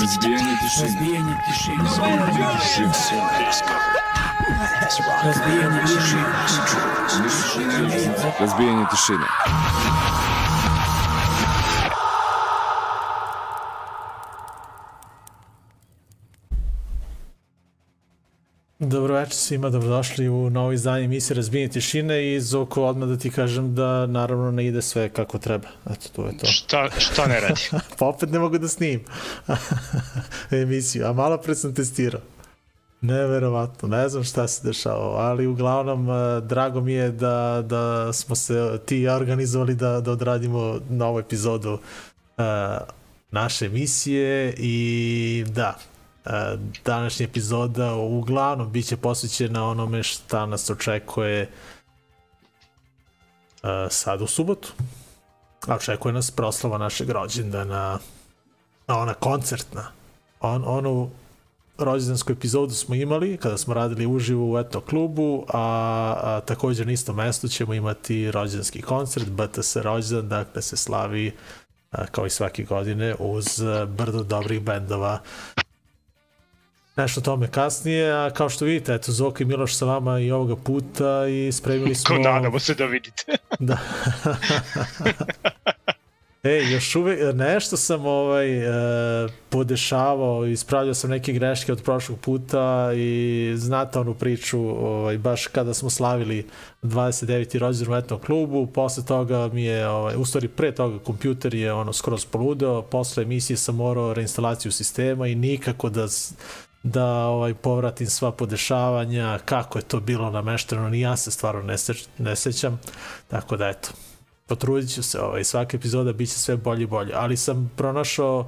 Razbijanje tišine. Razbijanje tišine. Razbijanje tišine. Razbijanje tišine. Dobro večer svima, dobrodošli u novo izdanje emisije Razbijenje tišine i Zoko odmah da ti kažem da naravno ne ide sve kako treba. Eto, to je to. Šta, šta ne radi? pa opet ne mogu da snimim emisiju, a malo pre sam testirao. Neverovatno, ne znam šta se dešava, ali uglavnom eh, drago mi je da, da smo se ti organizovali da, da odradimo novu epizodu uh, naše emisije i da, današnja epizoda uglavnom biće posvećena onome šta nas očekuje uh, sad u subotu. A očekuje nas proslava našeg rođendana, ona koncertna. On, onu rođendansku epizodu smo imali kada smo radili uživo u Eto klubu, a, a također na istom mestu ćemo imati rođendanski koncert, BTS rođendan, dakle se slavi a, kao i svake godine uz brdo dobrih bendova nešto tome kasnije, a kao što vidite, eto, Zoka i Miloš sa vama i ovoga puta i spremili smo... Ko nadamo se da vidite. da. Ej, još uvek, nešto sam ovaj, e, podešavao, ispravljao sam neke greške od prošlog puta i znate onu priču, ovaj, baš kada smo slavili 29. rođendan u etnom klubu, posle toga mi je, ovaj, u stvari pre toga kompjuter je ono skroz poludeo, posle emisije sam morao reinstalaciju sistema i nikako da da ovaj povratim sva podešavanja, kako je to bilo namešteno, ni ja se stvarno ne, seć, ne sećam, tako da eto, potrudit ću se, ovaj, svaka epizoda bit će sve bolje i bolje, ali sam pronašao,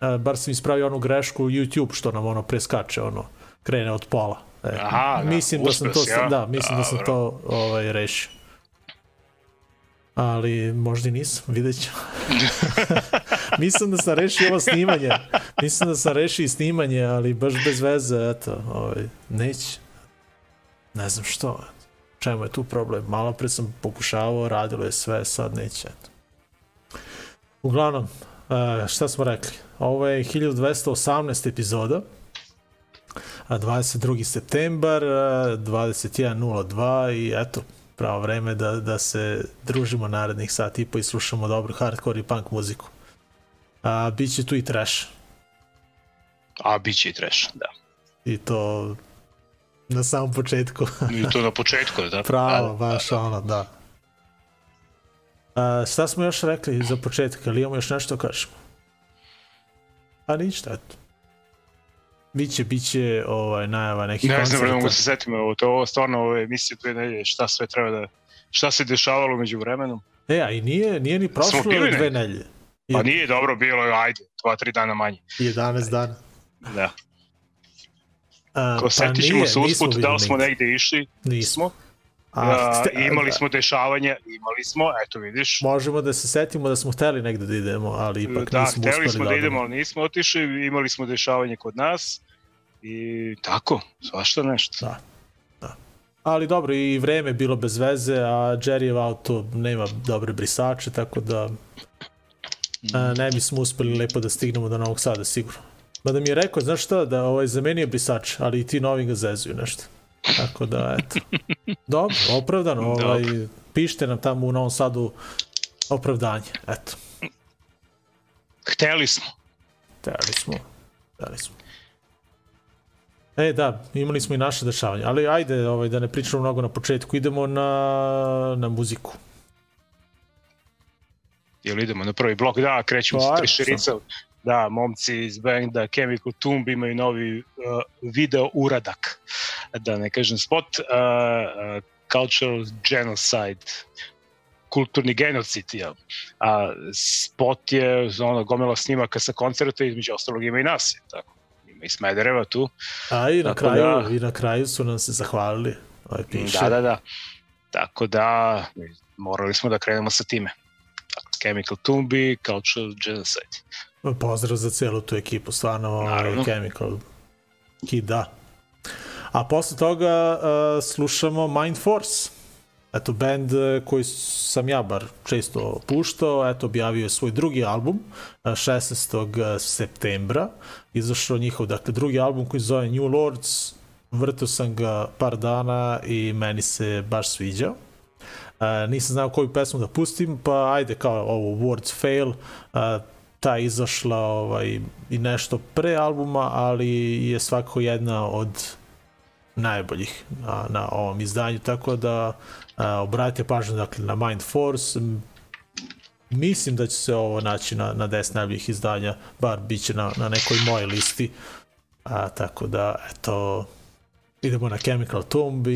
uh, bar sam ispravio onu grešku YouTube što nam ono preskače, ono, krene od pola. E, Aha, da, mislim da sam to, ja? da, mislim Dobro. da sam to ovaj, rešio ali možda i nisam, vidjet ću. Mislim da sam rešio ovo snimanje. Mislim da sam rešio snimanje, ali baš bez veze, eto, ovaj, neće. Ne znam što, čemu je tu problem. Malo pre sam pokušavao, radilo je sve, sad neće, eto. Uglavnom, šta smo rekli? Ovo je 1218 epizoda, 22. septembar, 21.02 i eto, pravo vreme da, da se družimo narednih sat i po i slušamo dobru hardcore i punk muziku. A, biće tu i trash. A, biće i trash, da. I to na samom početku. I to na početku, da. Pravo, da, baš da, da. ono, da. A, šta smo još rekli za početak, ali imamo još nešto kažemo? A ništa, eto. Biće, biće ovaj, najava nekih koncerta. Ne znam, ne mogu se setiti, ovo, to ovo stvarno ove emisije dve nedelje, šta sve treba da, šta se dešavalo među vremenom. E, a i nije, nije ni prošlo dve nedelje. Pa nije dobro bilo, ajde, dva, tri dana manje. 11 dana. Da. A, Ko pa setićemo se usput, da li smo negde išli? Nismo. A, ste, imali smo dešavanja, imali smo, eto vidiš. Možemo da se setimo da smo hteli negde da idemo, ali ipak da, nismo uspeli. Da, hteli smo da, da idemo, ali nismo otišli, imali smo dešavanje kod nas i tako, svašta nešto. Da, da. Ali dobro, i vreme bilo bez veze, a Jerryjev auto nema dobre brisače, tako da a, ne bismo uspeli lepo da stignemo do Novog Sada, sigurno. Mada mi je rekao, znaš šta, da ovaj, zamenio brisač, ali i ti novi ga zezuju nešto. Tako da, eto. Dobro, opravdano. Ovaj, pišite nam tamo u Novom Sadu opravdanje. Eto. Hteli smo. Hteli smo. Hteli smo. E, da, imali smo i naše dešavanje, ali ajde ovaj, da ne pričamo mnogo na početku, idemo na, na muziku. Jel idemo na prvi blok? Da, krećemo pa, sa triširica. Da, momci iz benda Chemical Tomb imaju novi uh, video uradak, da ne kažem spot, uh, uh, Cultural Genocide, kulturni genocid, ja. A spot je ono gomila snimaka sa koncerta, između ostalog ima i nas, tako ima i Smedereva tu. A i na, kraju, da, i na kraju su nam se zahvalili. Ovaj piše. Da, da, da. Tako da morali smo da krenemo sa time. Chemical Tumbi, Cultural Genocide. Pozdrav za celu tu ekipu, stvarno ovaj, Chemical Kid, da. A posle toga uh, slušamo Mind Force. eto, band e, koji sam ja bar često puštao, eto, objavio je svoj drugi album 16. E, septembra. Izašao njihov, dakle, drugi album koji zove New Lords. Vrtao sam ga par dana i meni se baš sviđao. Uh, nisam znao koju pesmu da pustim, pa ajde kao ovo Words Fail, uh, ta izašla ovaj, i nešto pre albuma, ali je svakako jedna od najboljih na, na ovom izdanju, tako da a, obratite pažnju dakle, na Mind Force, mislim da će se ovo naći na, na 10 najboljih izdanja, bar bit će na, na nekoj moje listi, a, tako da, eto, idemo na Chemical Tomb i,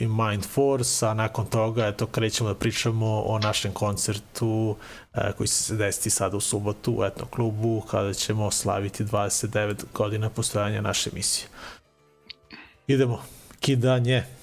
i Mind Force, a nakon toga eto, krećemo da pričamo o našem koncertu e, koji će se desiti sada u subotu u Etno klubu kada ćemo slaviti 29 godina postojanja naše emisije. Idemo, kidanje.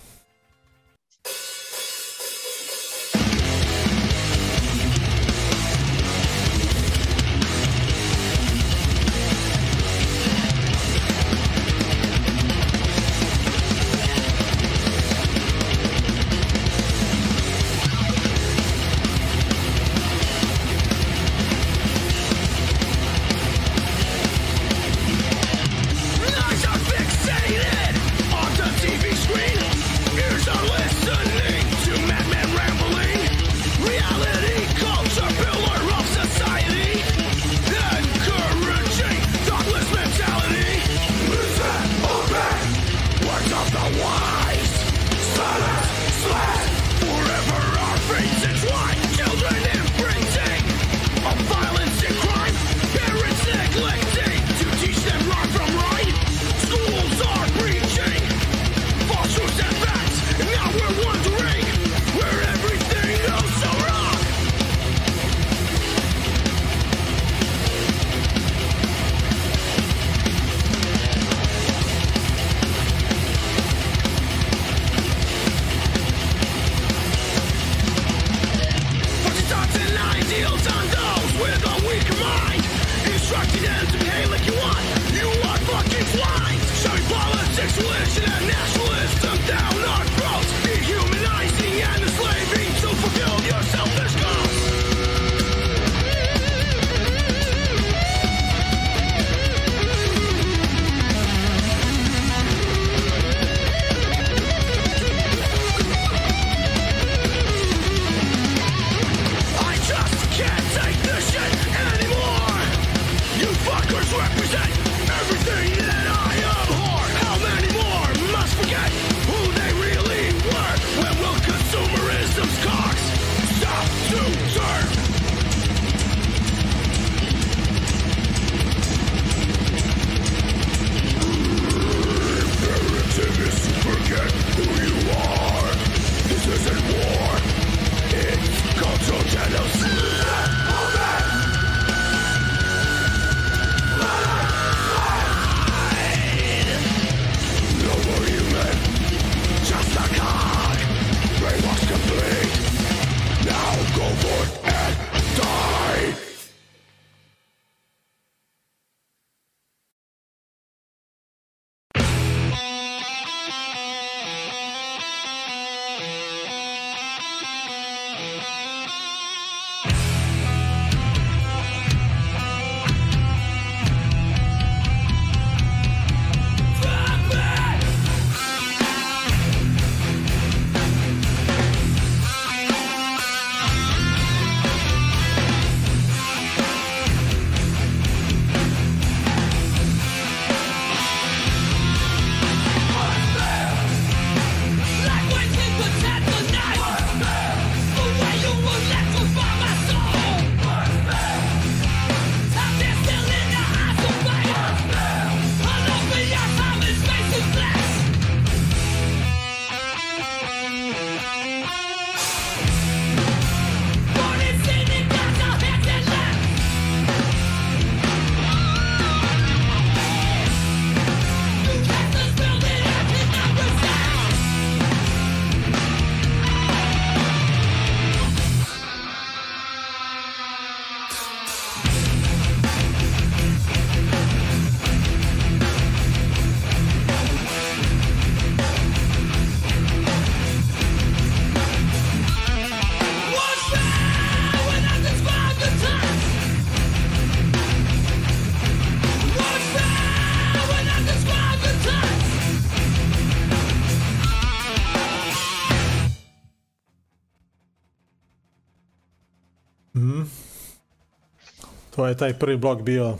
To je taj prvi blok bio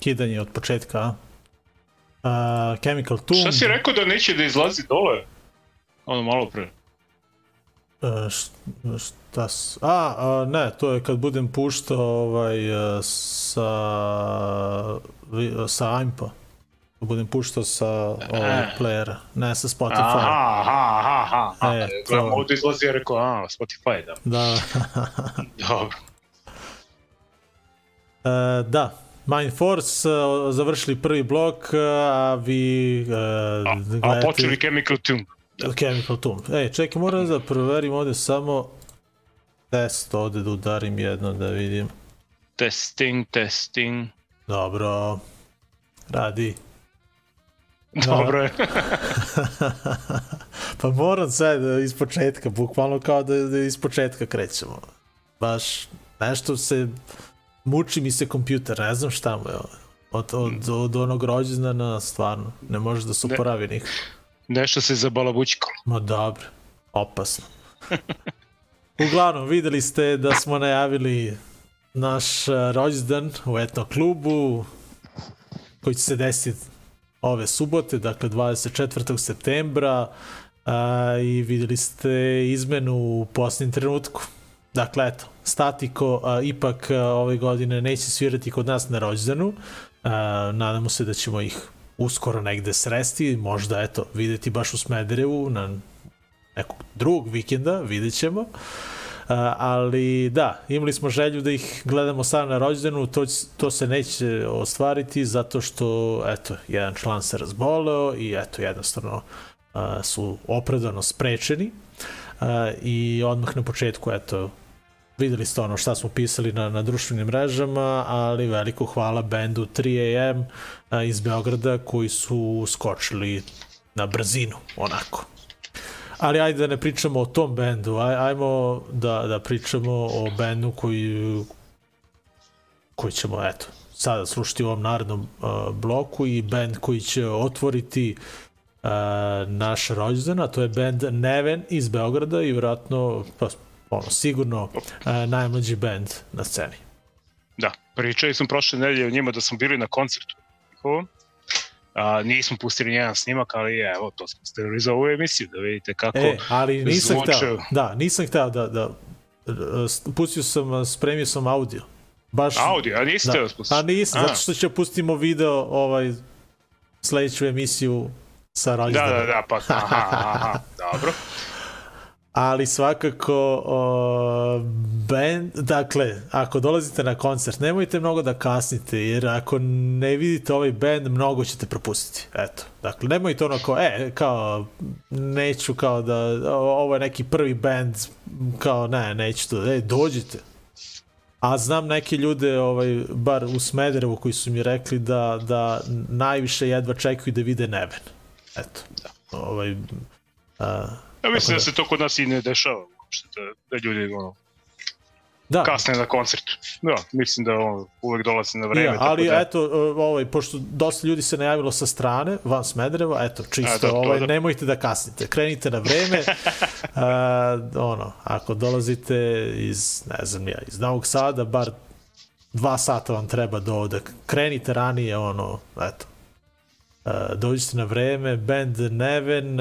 kidanje od početka. Uh, Chemical Tomb. Šta si rekao da neće da izlazi dole? Ono malo pre. Uh, šta s... A, a, ne, to je kad budem puštao ovaj, uh, sa, sa Impa. Kad budem puštao sa ovaj, playera, ne sa Spotify. Aha, aha, aha, aha. E, E, Gledam, to- ovde izlazi, ja rekao, a, Spotify, da. Da. Dobro. E, da, Mind Force uh, završili prvi blok, uh, a vi uh, A, a gledate počeli Chemical Tomb. Chemical Tomb. Ej, čekaj, moram da proverim ovde samo test ovde da udarim jedno da vidim. Testing, testing. Dobro, radi. Dobro je. pa moram sad da iz početka, bukvalno kao da, da iz početka krećemo. Baš nešto se, muči mi se kompjuter, ne znam šta mu je. Od, od, od onog rođendana stvarno, ne može da se Ne. oporavi nikako. Nešto se zabalabućkalo. Ma dobro, opasno. Uglavnom, videli ste da smo najavili naš uh, rođendan u etno klubu koji će se desiti ove subote, dakle 24. septembra uh, i videli ste izmenu u posljednjem trenutku. Dakle, eto, Statiko uh, ipak uh, ove godine neće svirati kod nas na rođendanu. Uh, nadamo se da ćemo ih uskoro negde sresti, možda eto, videti baš u Smederevu na nekog drugog vikenda, vidjet ćemo. Uh, ali da, imali smo želju da ih gledamo sad na rođendanu, to, to se neće ostvariti zato što, eto, jedan član se razboleo i eto, jednostavno uh, su opravdano sprečeni uh, i odmah na početku, eto, videli ste ono šta smo pisali na, na društvenim mrežama, ali veliko hvala bendu 3AM a, iz Beograda koji su skočili na brzinu, onako. Ali ajde da ne pričamo o tom bendu, aj, ajmo da, da pričamo o bendu koji, koji ćemo, eto, sada slušati u ovom narednom uh, bloku i bend koji će otvoriti uh, naš rođendan, a to je bend Neven iz Beograda i vjerojatno, pa, ono, sigurno uh, najmlađi bend na sceni. Da, pričali smo prošle nedelje o njima da smo bili na koncertu njihovom. A, nismo pustili nijedan snimak, ali evo, to smo stavili za ovu emisiju, da vidite kako... E, ali nisam zvuče- hteo, da, nisam hteo da, da, da pustio sam, spremio sam audio. Baš, Audio, a niste da. da. A nisam, A. zato što ću pustimo video ovaj, sledeću emisiju sa Da, rođendanom. da, da, pa aha, aha, dobro. Ali svakako o, band, dakle, ako dolazite na koncert, nemojte mnogo da kasnite, jer ako ne vidite ovaj band, mnogo ćete propustiti. Eto, dakle, nemojte ono kao, e, kao, neću kao da, ovo je neki prvi band, kao, ne, neću to, e, dođite. A znam neke ljude, ovaj, bar u Smederevu, koji su mi rekli da, da najviše jedva čekaju da vide Neven. Eto, ovaj, a, Ja mislim da. da se to kod nas i ne dešava uopšte, da, da ljudi ono, da, kasne na koncertu. Da, mislim da on uvek dolazi na vreme. Ja, ali tako da, eto, ovaj, pošto dosta ljudi se najavilo sa strane, van Smedereva, eto, čisto, A, da, to ovaj, da. nemojte da kasnite, krenite na vreme, a, ono, ako dolazite iz, ne znam ja, iz Novog Sada, bar dva sata vam treba do ovde, krenite ranije, ono, eto, dođite na vreme, band Neven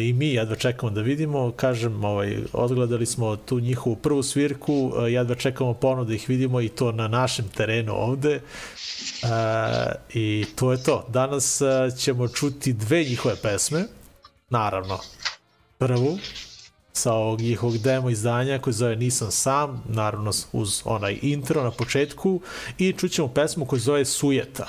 i mi jedva čekamo da vidimo, kažem, ovaj, odgledali smo tu njihovu prvu svirku, jedva čekamo ponovno da ih vidimo i to na našem terenu ovde i to je to. Danas ćemo čuti dve njihove pesme, naravno, prvu sa ovog njihovog demo izdanja koji zove Nisam sam, naravno uz onaj intro na početku i čućemo pesmu koju zove Sujeta.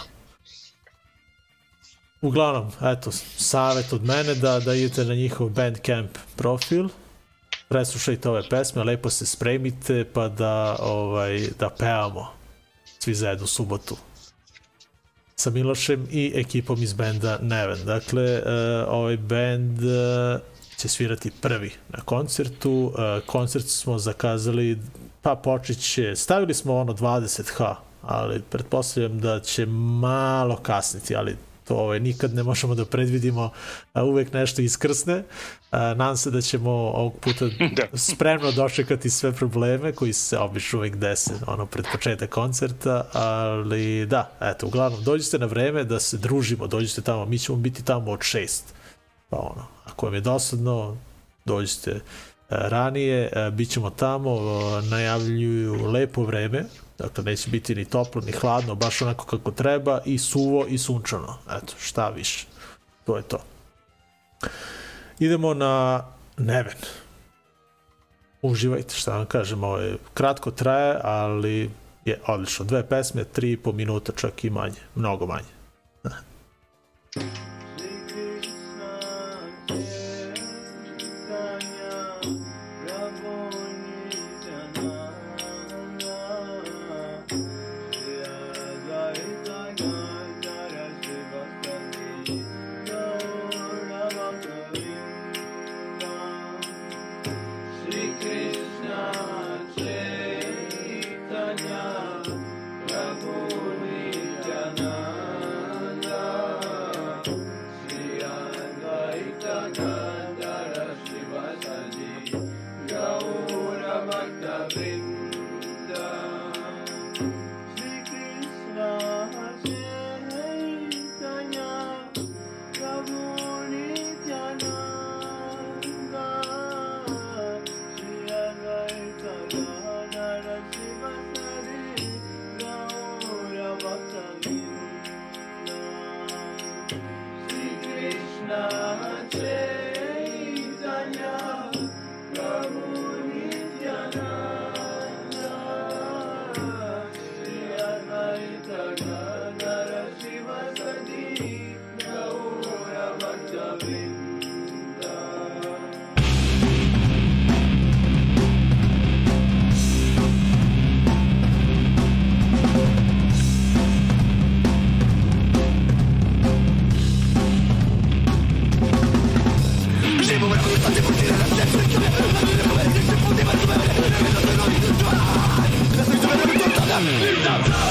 Uglavnom, eto, savjet od mene da, da idete na njihov Bandcamp profil, preslušajte ove pesme, lepo se spremite pa da, ovaj, da pevamo svi zajedno u subotu sa Milošem i ekipom iz benda Neven. Dakle, uh, ovaj band uh, će svirati prvi na koncertu. Uh, koncert smo zakazali, pa počet će, stavili smo ono 20h, ali pretpostavljam da će malo kasniti, ali to ovaj, nikad ne možemo da predvidimo, a, uvek nešto iskrsne. A, nadam se da ćemo ovog puta Da. spremno dočekati sve probleme koji se obično uvek dese ono, pred početak koncerta, ali da, eto, uglavnom, dođite na vreme da se družimo, dođite tamo, mi ćemo biti tamo od šest. Pa ono, ako vam je dosadno, dođite e, ranije, e, bit ćemo tamo, najavljuju lepo vreme, dakle neće biti ni toplo ni hladno, baš onako kako treba i suvo i sunčano, eto, šta više, to je to. Idemo na Neven. Uživajte, šta vam kažem, ovo je kratko traje, ali je odlično. Dve pesme, tri i po minuta, čak i manje, mnogo manje. Shri It's a.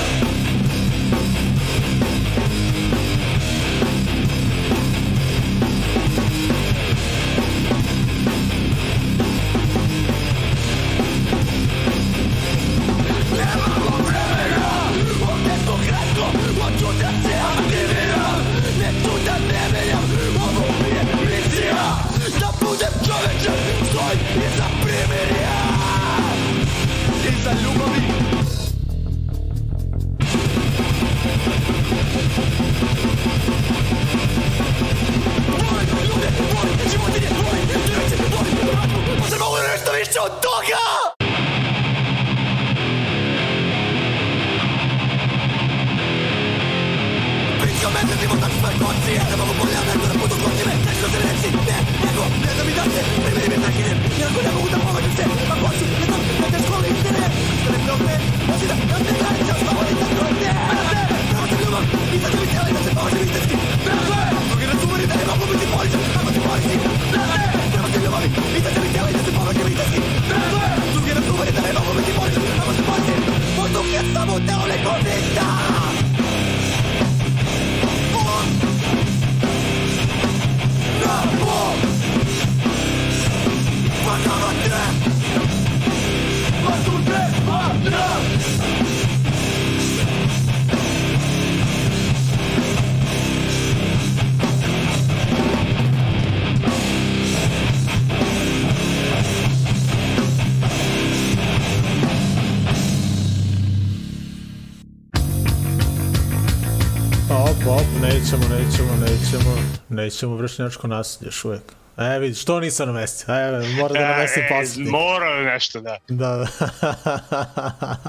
nećemo, vršnjačko nasilje još uvek. E, vidi, što nisam na mesti? E, moram da namestim E, poslednji. Morao je nešto, da. Da, da.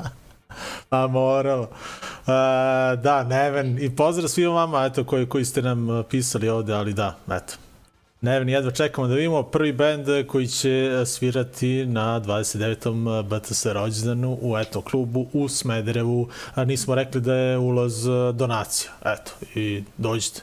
A moralo. Uh, da, Neven, i pozdrav svima vama, eto, koji, koji ste nam uh, pisali ovde, ali da, eto. Neven, jedva čekamo da vidimo prvi bend koji će svirati na 29. BTS rođendanu u eto klubu u Smederevu. Nismo rekli da je ulaz donacija. Eto, i dođite.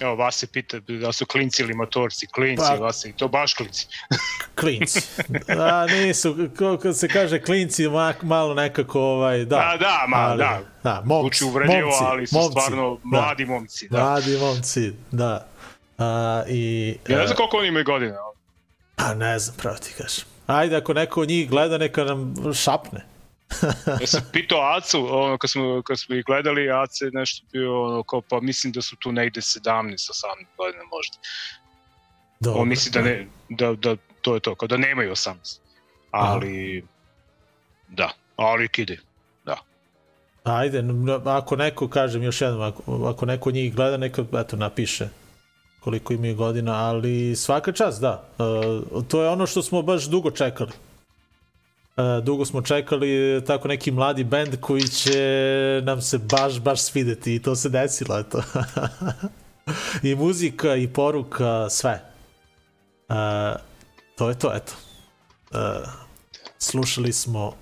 Evo, Vase pita da su klinci ili motorci. Klinci, Pa- Vase, i to baš klinci. Klinci. A, nisu, kako se kaže klinci, ma, malo nekako, ovaj, da. Da, da, ma, ali, da. Da, momci, Zvuči uvredljivo, momci, ali su momci, stvarno da. mladi momci. Da. Mladi momci, da. A, i, Ja ne e, znam koliko oni imaju godina. Pa ne znam, pravo ti kažem. Ajde, ako neko od njih gleda, neka nam šapne. Ja sam pitao Acu, ono, kad smo, kad smo ih gledali, Ace je nešto bio, ono, kao, pa mislim da su tu negde 17, 18 godina možda. Dobro. On misli da, ne, da, da to je to, kao da nemaju 18. Ali, da, ali kide. Ajde, n- ako neko, kažem još jednom, ako, ako neko njih gleda, neka eto, napiše koliko imaju godina, ali svaka čast, da. Uh, to je ono što smo baš dugo čekali. Uh, dugo smo čekali tako neki mladi bend koji će nam se baš, baš svideti i to se desilo, eto. I muzika, i poruka, sve. Uh, to je to, eto. Uh, slušali smo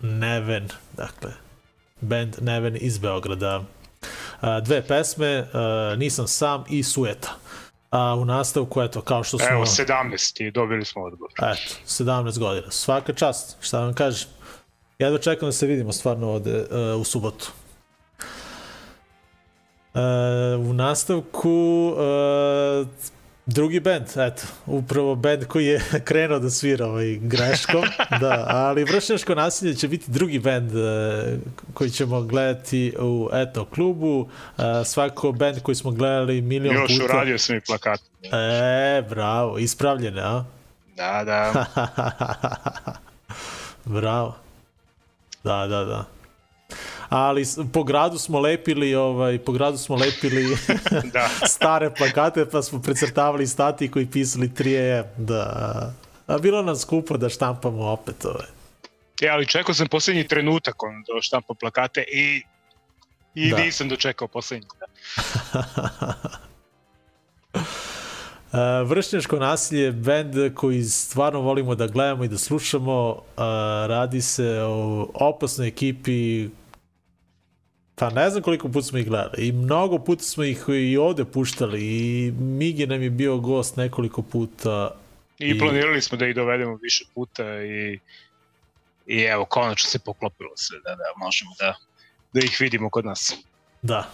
Neven, dakle, band Neven iz Beograda. A, dve pesme, a, Nisam sam i Sueta. A u nastavku, eto, kao što smo... Evo, 17 i dobili smo odgovor. Eto, 17 godina. Svaka čast, šta vam kažem. Jedva čekam da se vidimo stvarno ovde uh, u subotu. Uh, u nastavku uh, drugi band, eto, upravo band koji je krenuo da svira ovaj greškom, da, ali Vršnjaško nasilje će biti drugi band uh, koji ćemo gledati u eto klubu, uh, svako band koji smo gledali milion Još puta. uradio sam i plakat. E, bravo, ispravljene, a? Da, da. Bravo. Da, da, da. Ali po gradu smo lepili, ovaj, po gradu smo lepili da. Stare plakate, pa smo precrtavali stati koji pisali 3 da. A bilo nam skupo da štampamo opet ovaj. E, ali čekao sam poslednji trenutak on da štampa plakate i i Da. nisam dočekao poslednji. Da. Uh, Vršnjačko nasilje je band koji stvarno volimo da gledamo i da slušamo. Uh, radi se o opasnoj ekipi pa ne znam koliko puta smo ih gledali i mnogo puta smo ih i ovde puštali i Migi nam je bio gost nekoliko puta I, I- planirali smo da ih dovedemo više puta i i evo, konačno se poklopilo sve da, da možemo da, da ih vidimo kod nas. Da.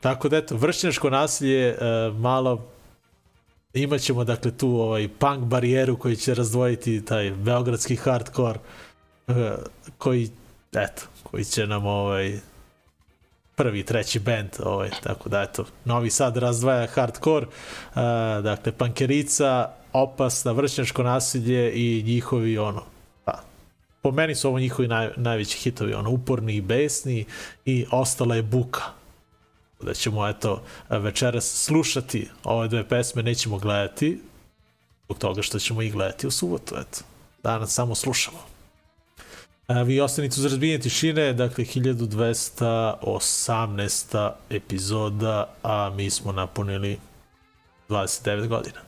Tako da eto, vršnjačko nasilje uh, malo imaćemo dakle tu ovaj punk barijeru koji će razdvojiti taj beogradski hardcore uh, koji eto, koji će nam ovaj prvi, treći band, ovaj, tako da eto, Novi Sad razdvaja hardcore, uh, dakle, pankerica, opasna, vršnjačko nasilje i njihovi, ono, pa, po meni su ovo njihovi naj, najveći hitovi, ono, uporni i besni i ostala je buka. Da ćemo, eto, večeras slušati ove dve pesme, nećemo gledati, zbog toga što ćemo ih gledati u subotu, eto. Danas samo slušamo. Vi ostanite uz razbijenje tišine, dakle 1218. epizoda, a mi smo napunili 29 godina.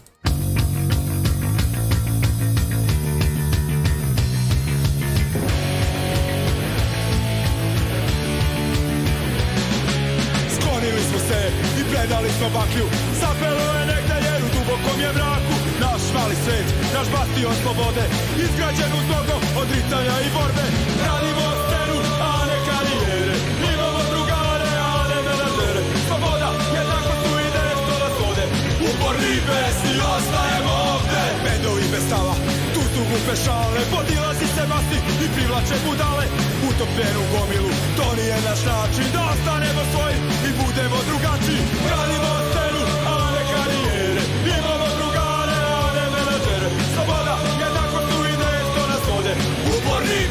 Sklonili smo se i predali smo baklju Zapelo je negde jer u dubokom je mraku mali svet, naš bastion slobode Izgrađen uz mnogo odricanja i borbe. Radimo scenu, a ne karijere. Imamo drugare, a ne menadžere. Sloboda, jednako su ideje što nas vode. Uporni besni, ostajemo ovde. Bendovi bez stava, tu su glupe šale. Podilazi se masti i privlače budale. Utopljenu gomilu, to nije naš način. Da ostanemo svoji i budemo drugačiji. Radimo scenu, Sloboda, jednako su ideje što nas vode Uporni i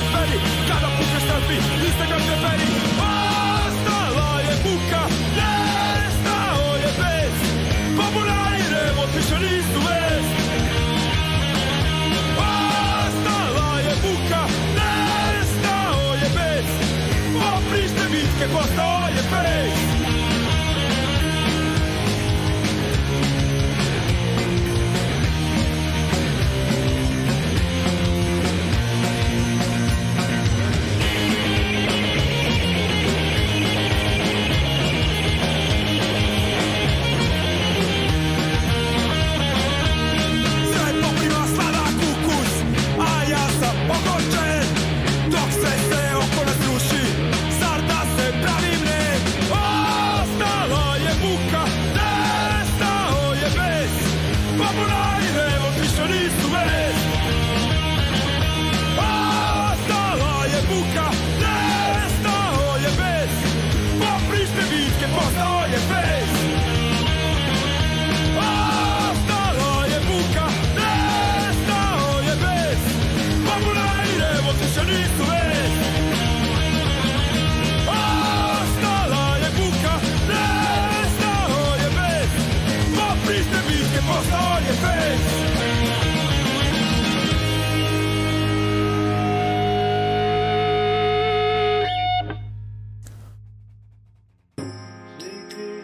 Gotta with your selfie, Instagram,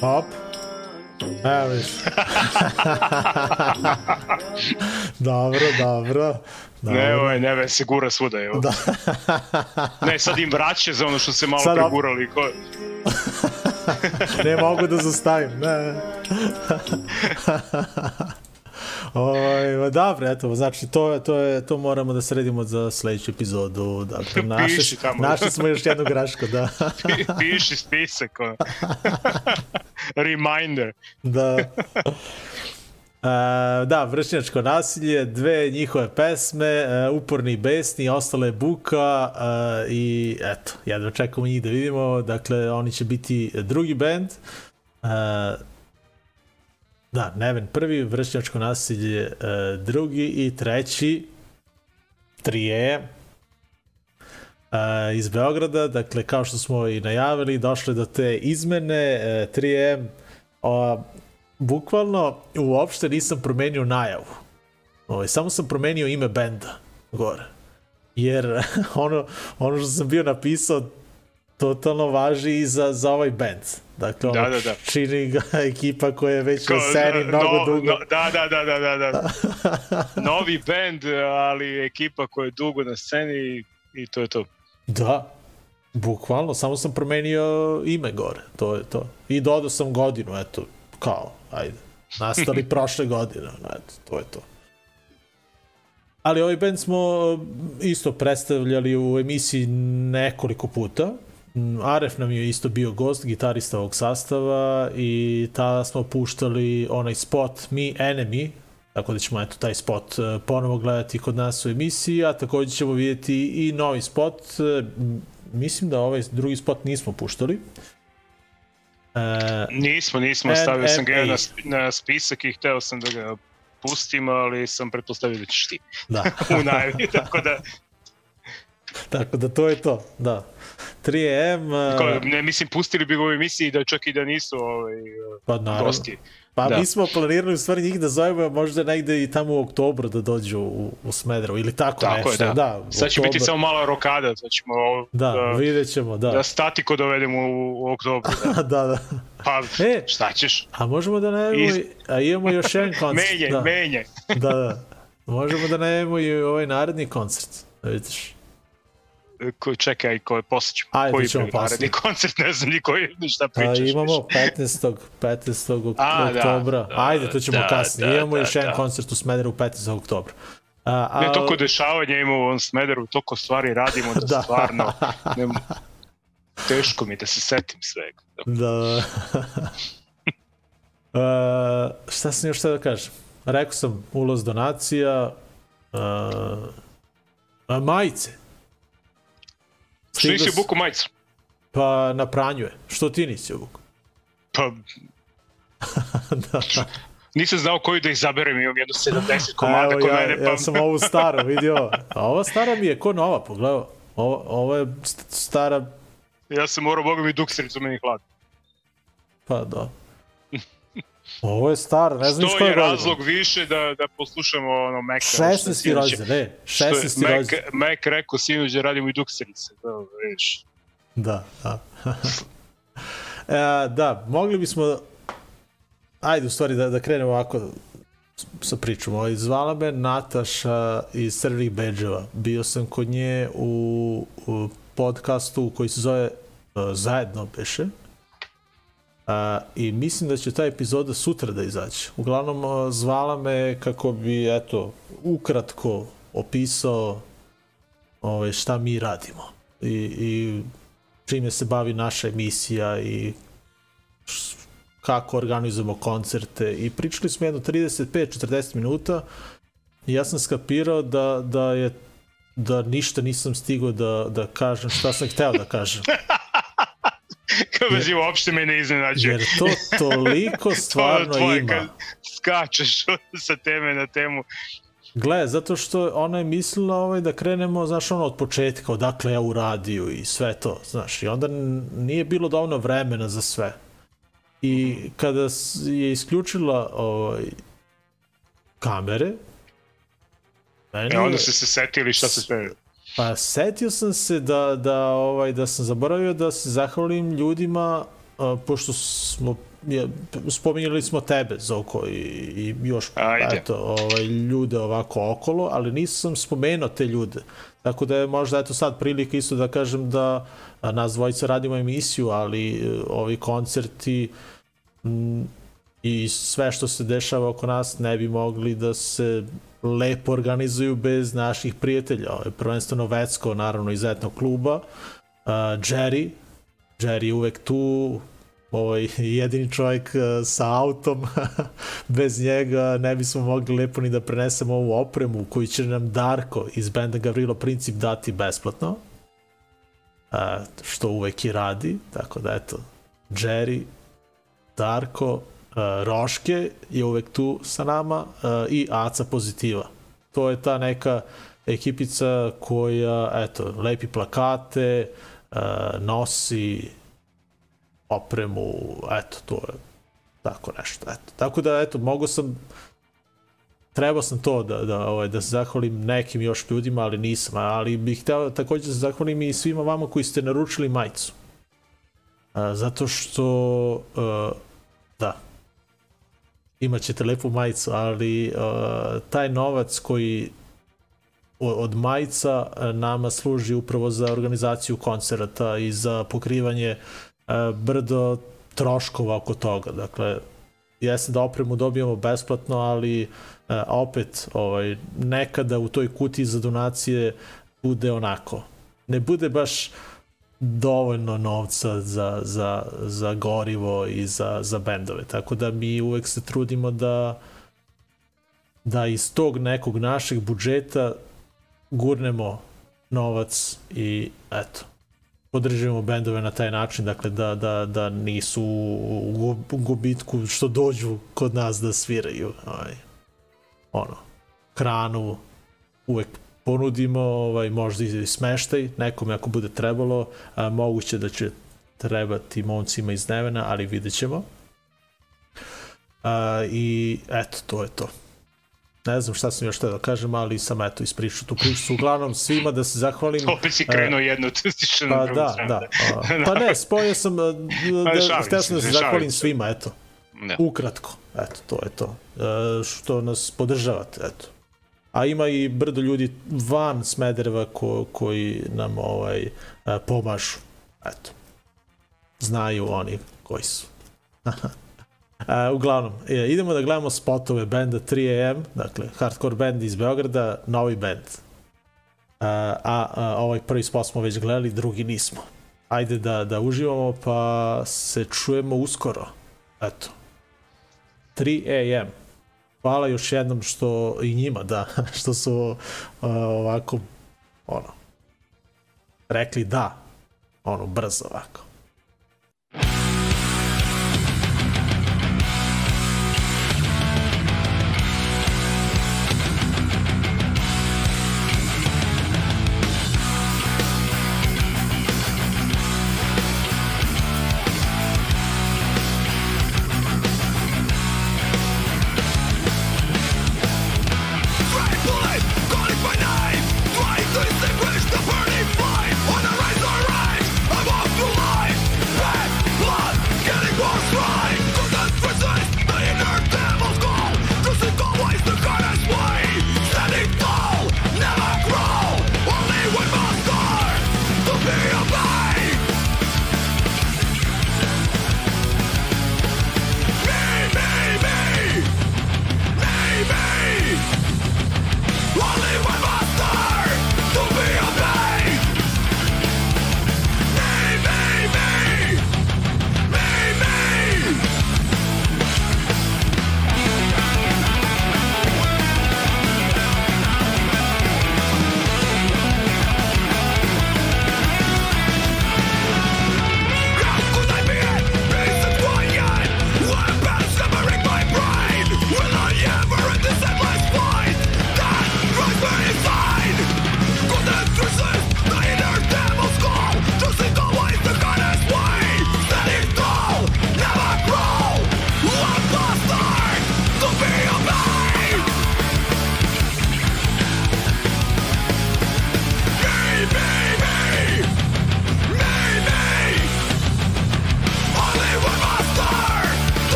Hop. Evo viš. dobro, dobro. dobro. Ne, ovaj, ne, se gura svuda, evo. Da. Ne, sad im vraća za ono što se malo Sad pregurali. Ko... ne mogu da zastavim, ne. Oj, ma dobro, eto, znači to, to, je, to moramo da sredimo za sledeću epizodu. Dakle, našli, Piši tamo. našli smo još jednu grašku, da. Piši spisak, ono. Reminder. da. Uh, da, vršnjačko nasilje, dve njihove pesme, uh, Uporni besni, ostale buka uh, i eto, jedva čekamo njih da vidimo, dakle oni će biti drugi band. Uh, da, Neven prvi, vršnjačko nasilje uh, drugi i treći, trije, uh, iz Beograda, dakle kao što smo i najavili, došle do te izmene, uh, 3M, uh, bukvalno uopšte nisam promenio najavu. Ovaj, samo sam promenio ime benda gore. Jer ono, ono što sam bio napisao totalno važi i za, za ovaj band. Dakle, Da, da, da. čini ga ekipa koja je već na Kao, sceni mnogo no, dugo. No, da, da, da, da, da, da. Novi band, ali ekipa koja je dugo na sceni i, i to je to. Da, bukvalno, samo sam promenio ime gore, to je to. I dodao sam godinu, eto, kao, ajde, nastali prošle godine, eto, to je to. Ali ovaj band smo uh, isto predstavljali u emisiji nekoliko puta. Aref nam je isto bio gost, gitarista ovog sastava i tada smo puštali onaj spot Me Enemy, tako da ćemo eto taj spot uh, ponovo gledati kod nas u emisiji, a takođe ćemo vidjeti i novi spot. M, Mislim da ovaj drugi spot nismo puštali. E, Nismo, nismo, stavio sam ga na, na spisak i hteo sam da ga pustim, ali sam pretpostavio da ćeš ti da. u najavi, tako da, Tako da to je to, da. 3M, kao, ne, mislim, pustili bi ga u emisiji da čak i da nisu ovaj, pa naravno. gosti. Pa Da. mi smo planirali u stvari njih da zovemo možda negde i tamo u oktobru da dođu u, u Smedrevo ili tako, Tako je, nešto. da. da u Sad će biti oktobar. samo mala rokada, sad ćemo Da, da, vidjet ćemo, da. da statiko dovedemo u, u oktobru. Da. da, da. Pa, E. šta ćeš? A možemo da najavimo, Iz- a imamo još jedan koncert. Menje, da. menje. da, da. Možemo da najavimo i ovaj naredni koncert. Da vidiš. Ko čekaj, ko je posjeću, Ajde, koji ćemo naredni koncert, ne znam ni koji, ni šta A, pričaš. imamo više. 15. 15. A, da, oktobra. da, Ajde, to ćemo da, kasnije. da, Imamo da, još jedan da. koncert u Smederu 15. oktobra. A, a, Ne, toliko dešavanja ima u ovom Smederu, toliko stvari radimo da, Da. stvarno ne, teško mi da se setim svega. Da. uh, šta sam još htio da kažem? Rekao sam ulaz donacija, uh, a majice. Što nisi Stigao s- buku majicu? Pa na pranju je. Što ti nisi obuku? Pa da. nisam znao koju da izaberem, imam jedno 70 A komada evo, kod ja, mene, pa ja sam ovu staru vidio. A ova stara mi je ko nova, pogledaj. Ovo, ovo je st- stara, ja sam morao, boga mi duksericu meni hladno. pa da. Ovo je stara, ne znam iz To koje je godine. razlog više da, da poslušamo ono Mac. 16. rođendan, ne, 16. Mac, rođendan. Mac rekao sinoć da radimo i dukserice. Da, vidiš. Da, da. e, da, mogli bismo... Ajde, u stvari, da, da krenemo ovako sa pričom. Ovaj, zvala me Nataša iz Crvenih Beđeva. Bio sam kod nje u, u podcastu koji se zove uh, Zajedno beše. Uh, I mislim da će ta epizoda sutra da izađe. Uglavnom, zvala me kako bi, eto, ukratko opisao ovaj, šta mi radimo. I, i čime se bavi naša emisija i kako organizujemo koncerte i pričali smo jedno 35-40 minuta i ja sam skapirao da, da je da ništa nisam stigao da, da kažem šta sam hteo da kažem. Kao vezi uopšte me ne iznenađuje. Jer to toliko stvarno tvoje ima. kad skačeš sa teme na temu. Gle, zato što ona je mislila ovaj, da krenemo, znaš, ono, od početka, odakle ja u radiju i sve to, znaš, i onda nije bilo dovoljno vremena za sve. I kada je isključila ovaj, kamere, meni E, onda je- ste se setili šta se sve... Pa setio sam se da, da, ovaj, da sam zaboravio da se zahvalim ljudima, a, pošto smo, je, spominjali smo tebe, Zoko, i, i još Ajde. eto, ovaj, ljude ovako okolo, ali nisam spomenuo te ljude. Tako da je možda eto sad prilika isto da kažem da nas dvojica radimo emisiju, ali e, ovi koncerti m, i sve što se dešava oko nas ne bi mogli da se lepo organizuju bez naših prijatelja. Prvenstveno Vecko, naravno iz etnog kluba, uh, Jerry, Jerry je uvek tu, ovaj jedini čovjek uh, sa autom, bez njega ne bismo mogli lepo ni da prenesemo ovu opremu koju će nam Darko iz benda Gavrilo Princip dati besplatno, uh, što uvek i radi, tako da eto, Jerry, Darko, Roške je uvek tu sa nama uh, i Aca Pozitiva. To je ta neka ekipica koja, eto, lepi plakate, uh, nosi opremu, eto, to je tako nešto, eto. Tako da, eto, mogu sam trebao sam to da, da, ovaj, da se zahvalim nekim još ljudima, ali nisam, ali bih hteo takođe da se zahvalim i svima vama koji ste naručili majicu. Zato što uh, da imaćete lepu majicu, ali uh, taj novac koji od majica uh, nama služi upravo za organizaciju koncerata i za pokrivanje uh, brdo troškova oko toga. Dakle, jeste da opremu dobijamo besplatno, ali uh, opet ovaj, nekada u toj kutiji za donacije bude onako. Ne bude baš dovoljno novca za, za, za gorivo i za, za bendove. Tako da mi uvek se trudimo da da iz tog nekog našeg budžeta gurnemo novac i eto podržimo bendove na taj način, dakle da, da, da nisu u gu- u gubitku što dođu kod nas da sviraju ovaj, ono, hranu uvek ponudimo, ovaj, možda i smeštaj nekome ako bude trebalo, a, moguće da će trebati momcima iz Nevena, ali vidjet ćemo. A, I eto, to je to. Ne znam šta sam još teo da kažem, ali sam eto ispričao tu priču. Uglavnom svima da se zahvalim. Opet si krenuo jedno, stiše na Pa da, stranu. da. A, pa ne, spojio sam, a, da, hteo se, sam da se zahvalim svima, eto. Da. Ukratko, eto, to je to. E, što nas podržavate, eto. A ima i brdo ljudi van Smedereva ko, koji nam ovaj a, pomažu. Eto. Znaju oni koji su. A, uglavnom, e, idemo da gledamo spotove benda 3AM, dakle, hardcore band iz Beograda, novi band. A, a, a ovaj prvi spot smo već gledali, drugi nismo. Ajde da, da uživamo, pa se čujemo uskoro. Eto. 3 AM. Hvala još jednom što i njima, da, što su uh, ovako, ono, rekli da, ono, brzo ovako.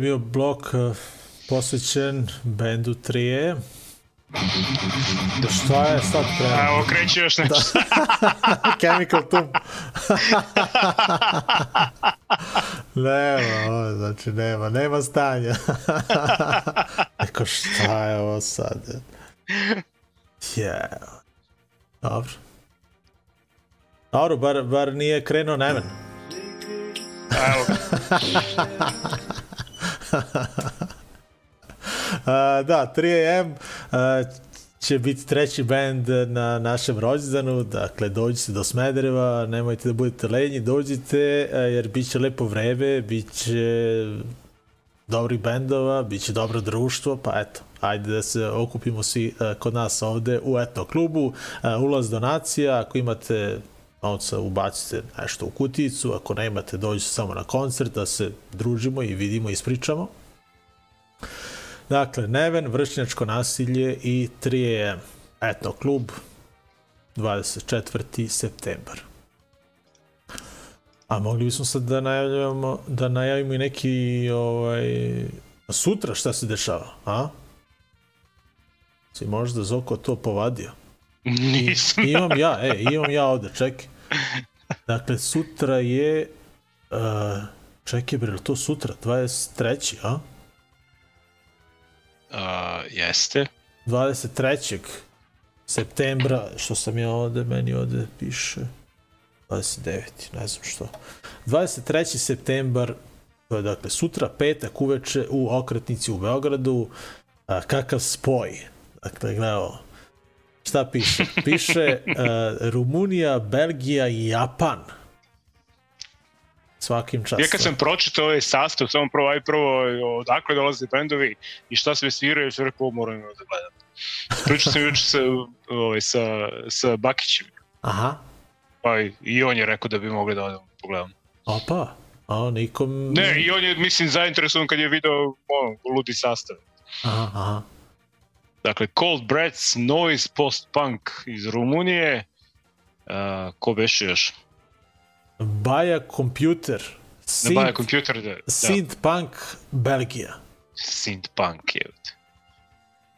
Bio blok uh, posvećen bendu 3E. Šta je sad A, pre? Evo, kreće još nešto. Chemical Tomb. nema, ovo, znači nema, nema stanja. Eko šta je ovo sad? Yeah. Dobro. Dobro, bar, bar nije krenuo Neven. Evo, da, 3AM a, će biti treći band na našem rođendanu, dakle dođite do Smedereva, nemojte da budete lenji, dođite jer bit će lepo vreme, bit će dobri bendova, bit će dobro društvo, pa eto, ajde da se okupimo svi kod nas ovde u etno klubu, ulaz donacija, ako imate novca ubacite nešto u kuticu, ako ne imate dođite samo na koncert da se družimo i vidimo i ispričamo. Dakle, Neven, vršnjačko nasilje i 3 Etno klub, 24. septembar. A mogli bismo sad da najavljamo, da najavimo i neki ovaj, sutra šta se dešava, a? Si možda Zoko to povadio? Nisam. Imam ja, e, imam ja ovde, čekaj. Dakle, sutra je, uh, čekaj bre, to sutra, 23. a? A, jeste. 23. septembra, što sam ja ovde, meni ovde piše 29. ne znam što. 23. septembar, to je dakle sutra, petak uveče u okretnici u Beogradu, a, kakav spoj. Dakle, gledao, šta piše? Piše a, Rumunija, Belgija i Japan. Svakim častom. Ja kad sam pročitao ovaj sastav, samo prvo, aj prvo odakle dolaze bendovi i šta sve sviraju, sam rekao, "Ovo moram da gledam. Pričao sam juče sa, ovaj, sa, sa Bakićem, Aha, pa i- on je rekao da bi mogli da odemo pogledam. opa, a nikom... Ne, i on je, mislim, zainteresovan kad je video ono, ludi sastav. Aha, aha. Dakle, Cold Breaths, Noise, Post-Punk iz Rumunije, uh, ko beše još? Baja Computer, Ne baja Synth, kompjuter, da. Synth Punk, Belgija. Synth Punk je.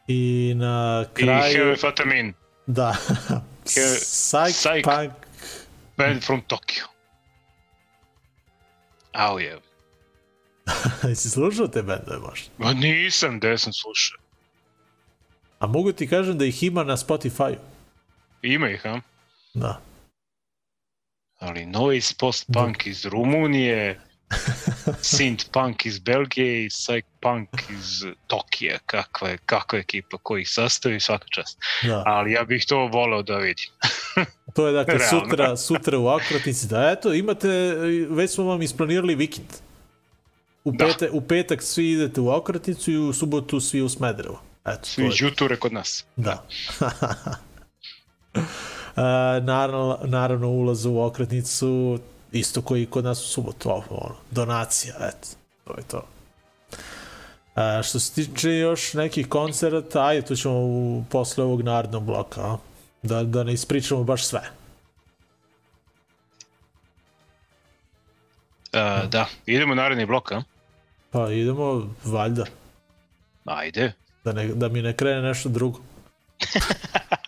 I na I Heavy kraju, Fatamin, da, Psych, Psych. Punk, band from Tokyo. Au je. jesi slušao te bendove možda? Ma nisam, gde sam slušao. A mogu ti kažem da ih ima na Spotify-u. Ima ih, a? Da. Ali Noise Post-Punk iz Rumunije, Synth Punk iz Belgije i Psych Punk iz Tokija. Kakva je, kakva je ekipa koji ih sastavi, svaka čast. da. Ali ja bih to voleo da vidim. To je dakle Realno. sutra, sutra u Akratnici. Da, eto, imate, već smo vam isplanirali vikend. U, Da. pete, u petak svi idete u Akratnicu i u subotu svi u Smederevo. Eto, Svi to je, žuture kod nas. da. Uh, naravno, naravno ulaz u okretnicu Isto koji i kod nas u subotu, ovo, ono, donacija, eto, to je to. A, što se tiče još nekih koncerata, ajde, tu ćemo u, posle ovog narednog bloka, a? da, da ne ispričamo baš sve. Uh, da, idemo naredni blok, a? Pa idemo, valjda, Ajde. Da, ne, da mi ne krene nešto drugo.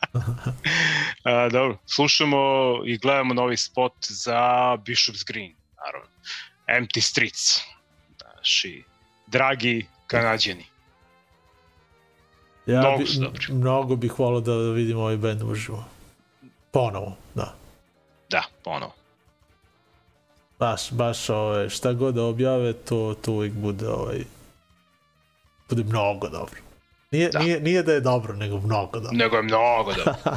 Uh, dobro, slušamo i gledamo novi spot za Bishop's Green, naravno. Empty Streets, naši dragi kanadjani. Ja Mnogo bi, dobri. mnogo bih volao da vidim ovaj band uživo. Ponovo, da. Da, ponovo. Baš, baš ovaj, šta god da objave, to, to uvijek bude ovaj, bude mnogo dobro. Nije, Da. nije, nije da je dobro, nego mnogo dobro. Nego je mnogo dobro.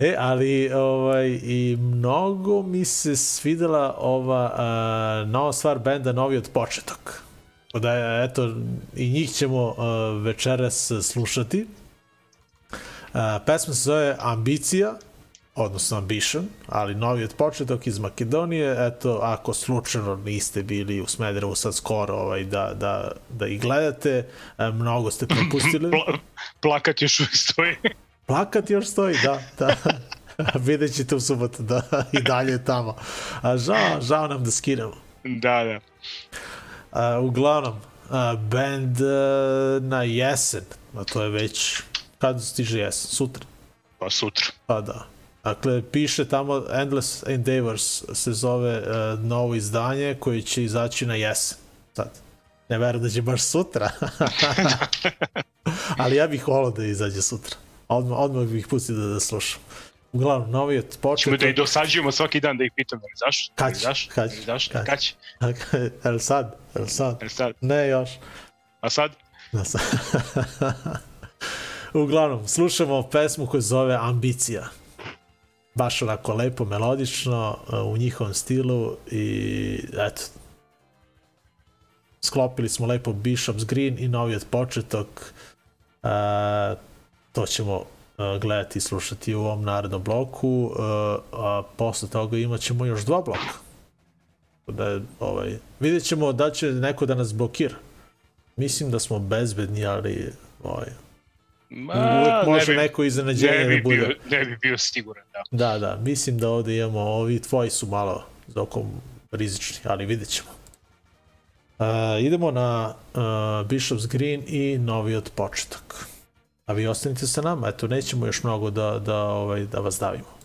E, ali ovaj, i mnogo mi se svidela ova a, nova stvar benda Novi od početok. Da je, eto, i njih ćemo a, večeras slušati. A, pesma se zove Ambicija, odnosno Ambition, ali novi od početok iz Makedonije, eto, ako slučajno niste bili u Smederevu sad skoro ovaj, da, da, da ih gledate, a, mnogo ste propustili. Pla plakat još uvijek stoji. Plakat još stoji, da, da. Vidjet ćete u subotu da i dalje je tamo. A žao, žao nam da skinemo. da, da. A, uglavnom, a, band a, na jesen, a to je već, kad stiže jesen? Sutra. Pa sutra. Pa da. Dakle, piše tamo Endless Endeavors se zove uh, novo izdanje koje će izaći na jesen. Sad. Ne verujem da će baš sutra. Ali ja bih volao da izađe sutra. Odmah, odmah bih pustio da, da slušam. Uglavnom, novi je Ćemo početak. da ih dosađujemo svaki dan da ih pitamo, ali zašto? Kad Ali će? Kad će? Kad Kad će? El sad? El sad? Jel sad? Ne još. A sad? Da sad. Uglavnom, slušamo pesmu koja zove Ambicija. Baš onako lepo, melodično, uh, u njihovom stilu i eto, sklopili smo lepo Bishop's Green i novi od početok. Uh, to ćemo uh, gledati i slušati u ovom narednom bloku, uh, a posle toga imat ćemo još dva bloka. Da ovaj, vidjet ćemo da će neko da nas blokira. Mislim da smo bezbedni, ali ovaj, Ma, može ne bi, neko iznenađenje ne da bude. bio, ne bi bio siguran, da. Da, da, mislim da ovde imamo, ovi tvoji su malo za okom rizični, ali vidjet ćemo. Uh, idemo na uh, Bishop's Green i novi od početak. A vi ostanite sa nama, eto, nećemo još mnogo da, da, ovaj, da vas davimo.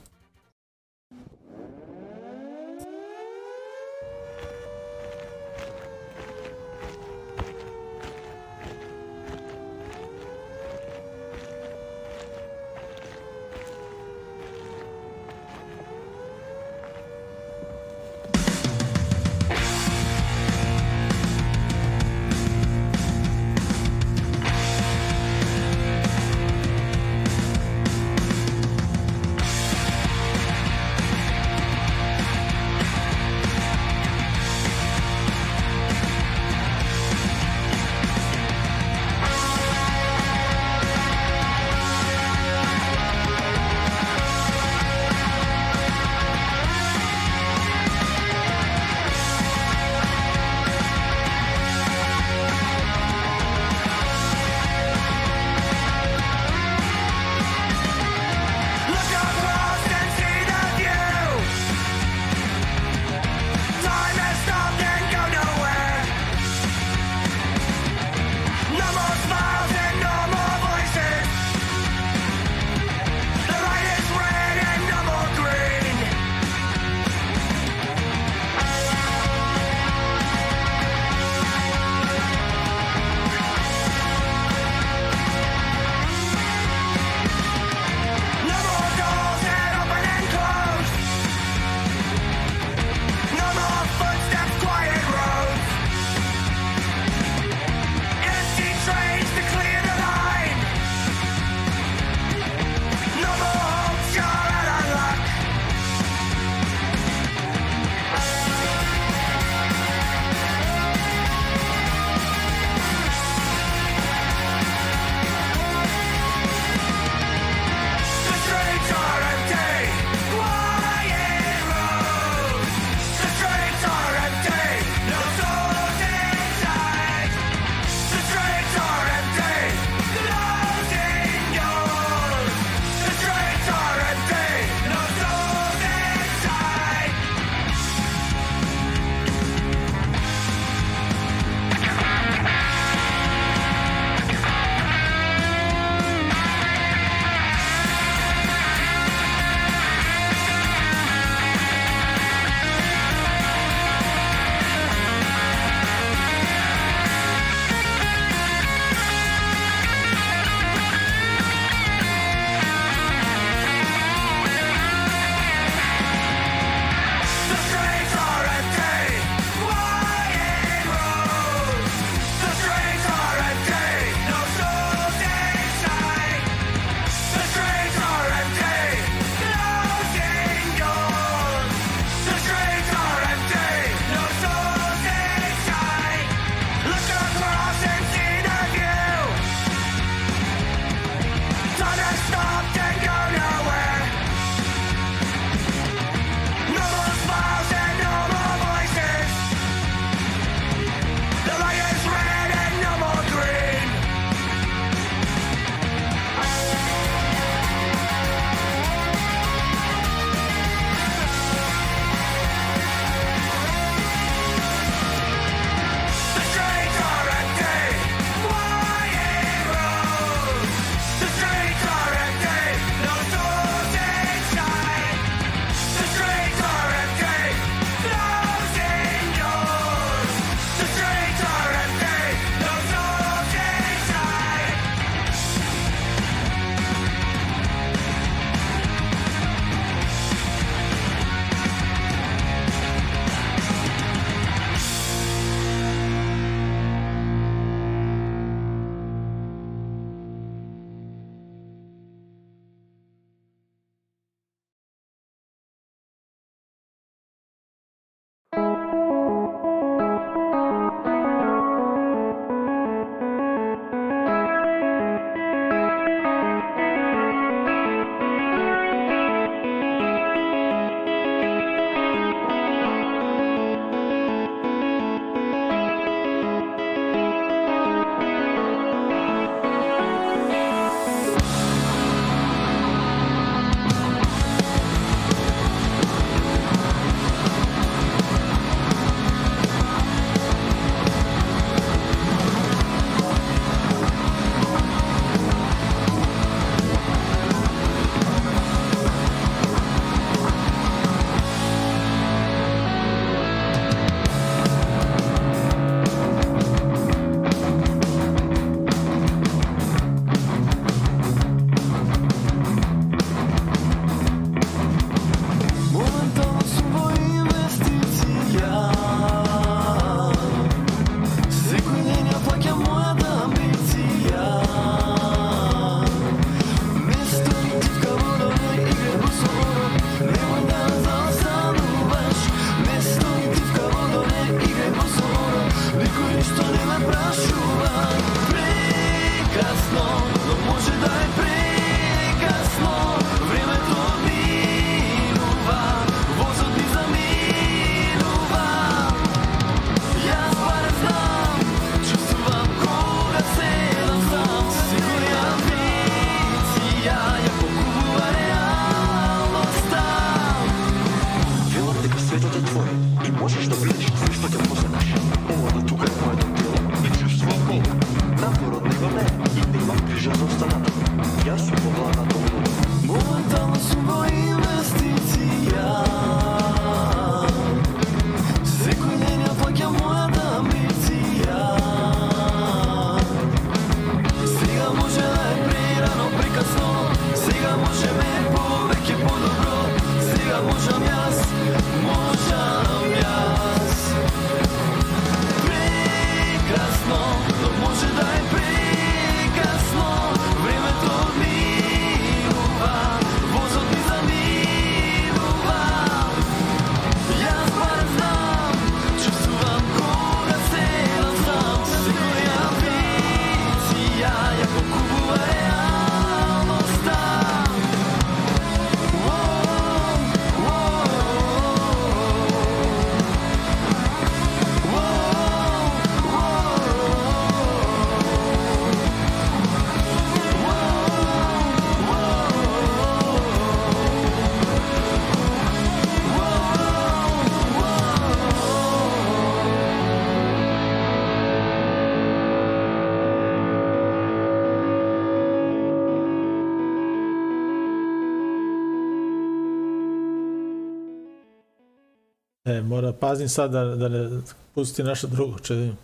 Pazim sad da, da ne pusti naša drugo, če vidim.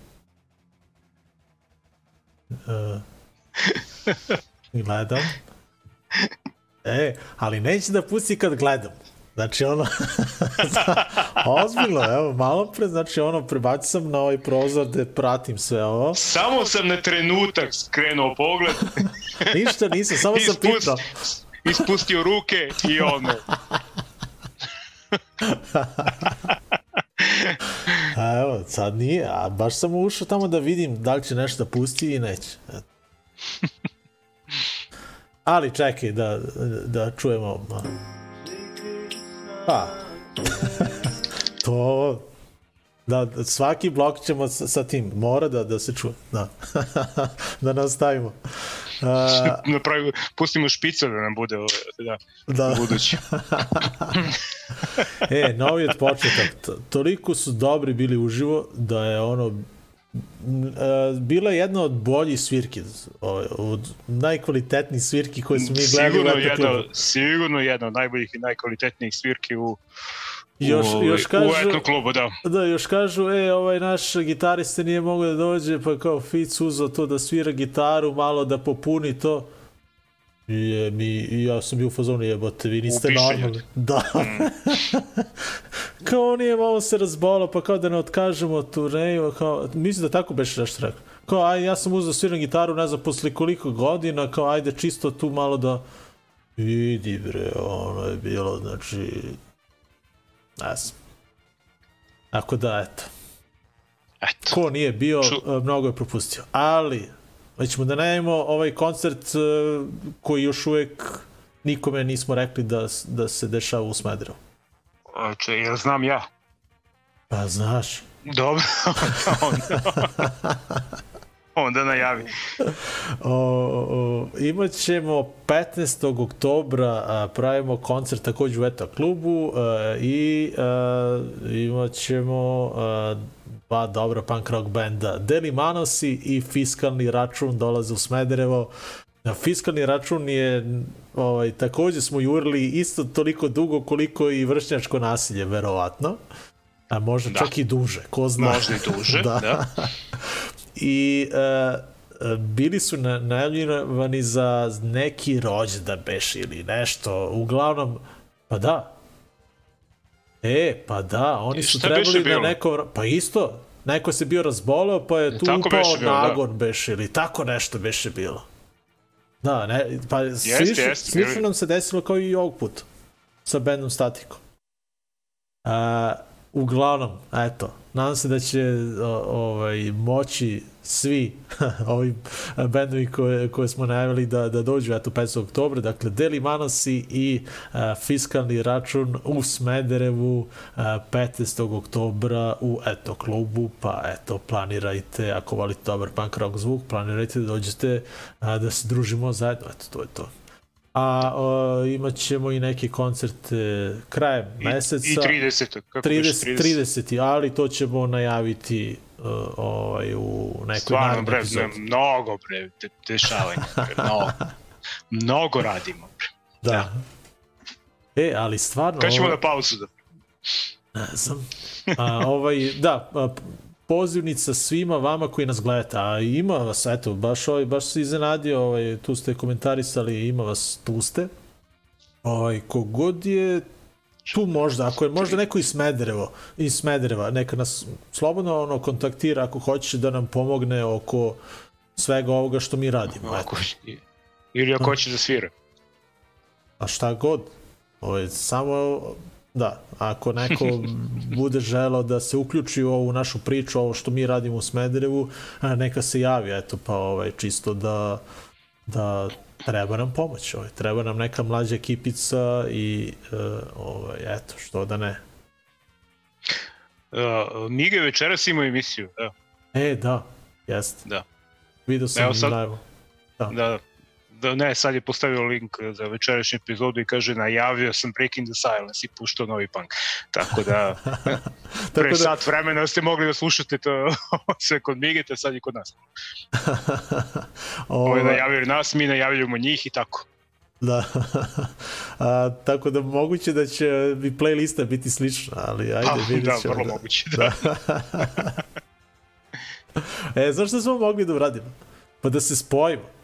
E, gledam. E, ali neće da pusti kad gledam. Znači ono, ozbiljno, evo, malo pre, znači ono, prebacio sam na ovaj prozor da pratim sve ovo. Samo sam na trenutak skrenuo pogled, Ništa nisam, samo sam ispust, pitao. ispustio ruke i ono. A evo, sad nije, a baš sam ušao tamo da vidim da li će nešto pusti i neće. Ali čekaj da, da čujemo. Pa. to... Da, svaki blok ćemo sa, sa tim. Mora da, da se čuje. Da. da nastavimo. A, Napravi, pustimo špicu da nam bude ovaj, da, da. budući. e, novi od početak. Toliko su dobri bili uživo da je ono bila je jedna od boljih svirki, o- od najkvalitetnijih svirki koje smo mi gledali sigurno u jedna, sigurno jedna od najboljih i najkvalitetnijih svirki u, Još, u, još u kažu, etno klubu, da. da, još kažu, e, ovaj naš gitarista nije mogao da dođe, pa kao Fitz uzao to da svira gitaru, malo da popuni to. I, je, mi, ja sam bio u fazonu, jebote, vi niste Upiše normalni. ljudi. Da. kao nije malo se razbolo, pa kao da ne otkažemo turneju, kao, mislim da tako beš nešto rekao. Kao, aj, ja sam uzao sviram gitaru, ne znam, posle koliko godina, kao, ajde, čisto tu malo da... Vidi, bre, ono je bilo, znači... Ne znam. Tako da, eto. Eto. Ko nije bio, Ču- Ču... mnogo je propustio. Ali, ćemo da najavimo ovaj koncert e, koji još uvek nikome nismo rekli da, da se dešava u Smederevu. Če, jel znam ja? Pa znaš, Dobro, onda, najavi. o, o, imat ćemo 15. oktobra a, pravimo koncert takođe u ETA klubu a, i a, imat ćemo a, dva dobra punk rock benda Deli Manosi i Fiskalni račun dolaze u Smederevo Na fiskalni račun je ovaj, takođe smo jurili isto toliko dugo koliko i vršnjačko nasilje, verovatno. A možda Da. da. čak i duže, ko zna. Možda i duže, da. I e, e, bili su na, najavljivani za neki rođendan beš ili nešto. Uglavnom, pa da. E, pa da, oni I su trebali bilo? neko... Pa isto, neko se bio razboleo, pa je tu Tako upao beše bilo, da. nagon beš ili tako nešto beše bilo. Da, ne, pa slično, jeste, slično bili- nam se desilo kao i ovog puta sa bandom Statikom. A, uglavnom, eto, nadam se da će ovaj, moći svi ovi bendovi koje, koje smo najavili da, da dođu eto 5. oktobra, dakle Deli Manosi i a, fiskalni račun u Smederevu a, 15. oktobra u eto klubu, pa eto planirajte, ako volite dobar punk rock zvuk, planirajte da dođete a, da se družimo zajedno, eto to je to. A o, imat ćemo i neki koncert e, krajem I, meseca. I 30. Kako 30, 30. ali to ćemo najaviti uh, ovaj, u nekoj Stvarno, bre, ne, mnogo, bre, de, dešavanja, bre, mnogo. mnogo radimo, bre. Da. E, ali stvarno... Kad ćemo ovo- na pauzu da... Ne znam. A, ovaj, da, a, pozivnica svima vama koji nas gledate, a ima vas, eto, baš, ovaj, baš se iznenadio, ovaj, tu ste komentarisali, ima vas, tu ste. Ovaj, kogod je tu možda, ako je možda neko iz Smederevo, iz Smedereva, neka nas slobodno ono kontaktira ako hoće da nam pomogne oko svega ovoga što mi radimo. Ako, ili ako hoće da svira. A šta god. Ovo je samo, da, ako neko bude želao da se uključi u ovu našu priču, ovo što mi radimo u Smederevu, a, neka se javi, eto, pa ovaj, čisto da, da treba nam pomoć, ovaj, treba nam neka mlađa ekipica i uh, ovaj, eto, što da ne. Uh, Mige večeras ima emisiju, da. E, da, jeste. Da. Video sam Evo sad- live. da. Da, ne, sad je postavio link za večerašnju epizodu i kaže najavio sam Breaking the Silence i puštao novi punk. Tako da, pre Tako da, sat vremena ste mogli da slušate to sve kod Migeta, sad i kod nas. Ovo je ovaj, najavio nas, mi najavljujemo njih i tako. Da. A, tako da moguće da će i playlista biti slična, ali ajde Pa, vidjet da, ćemo. vrlo moguće. Da. E, znaš šta smo mogli da uradimo? Pa da se spojimo.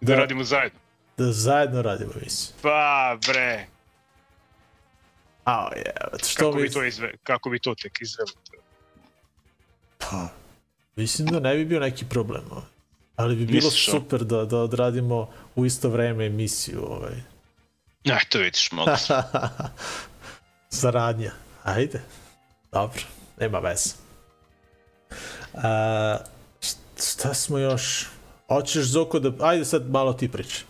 Da Da. radimo zajedno. Da zajedno radimo emisiju. Pa, bre, Ao, je, što kako mi... bi to, izve, kako bi to tek izveli? Pa, mislim da ne bi bio neki problem. Ovaj. Ali bi bilo Misliš, super da, da odradimo u isto vreme emisiju. Ovaj. Ne, to vidiš, mogu. Saradnja. Ajde. Dobro, nema veze. A, št- šta smo još? Hoćeš Zoko da... Ajde sad malo ti pričaj.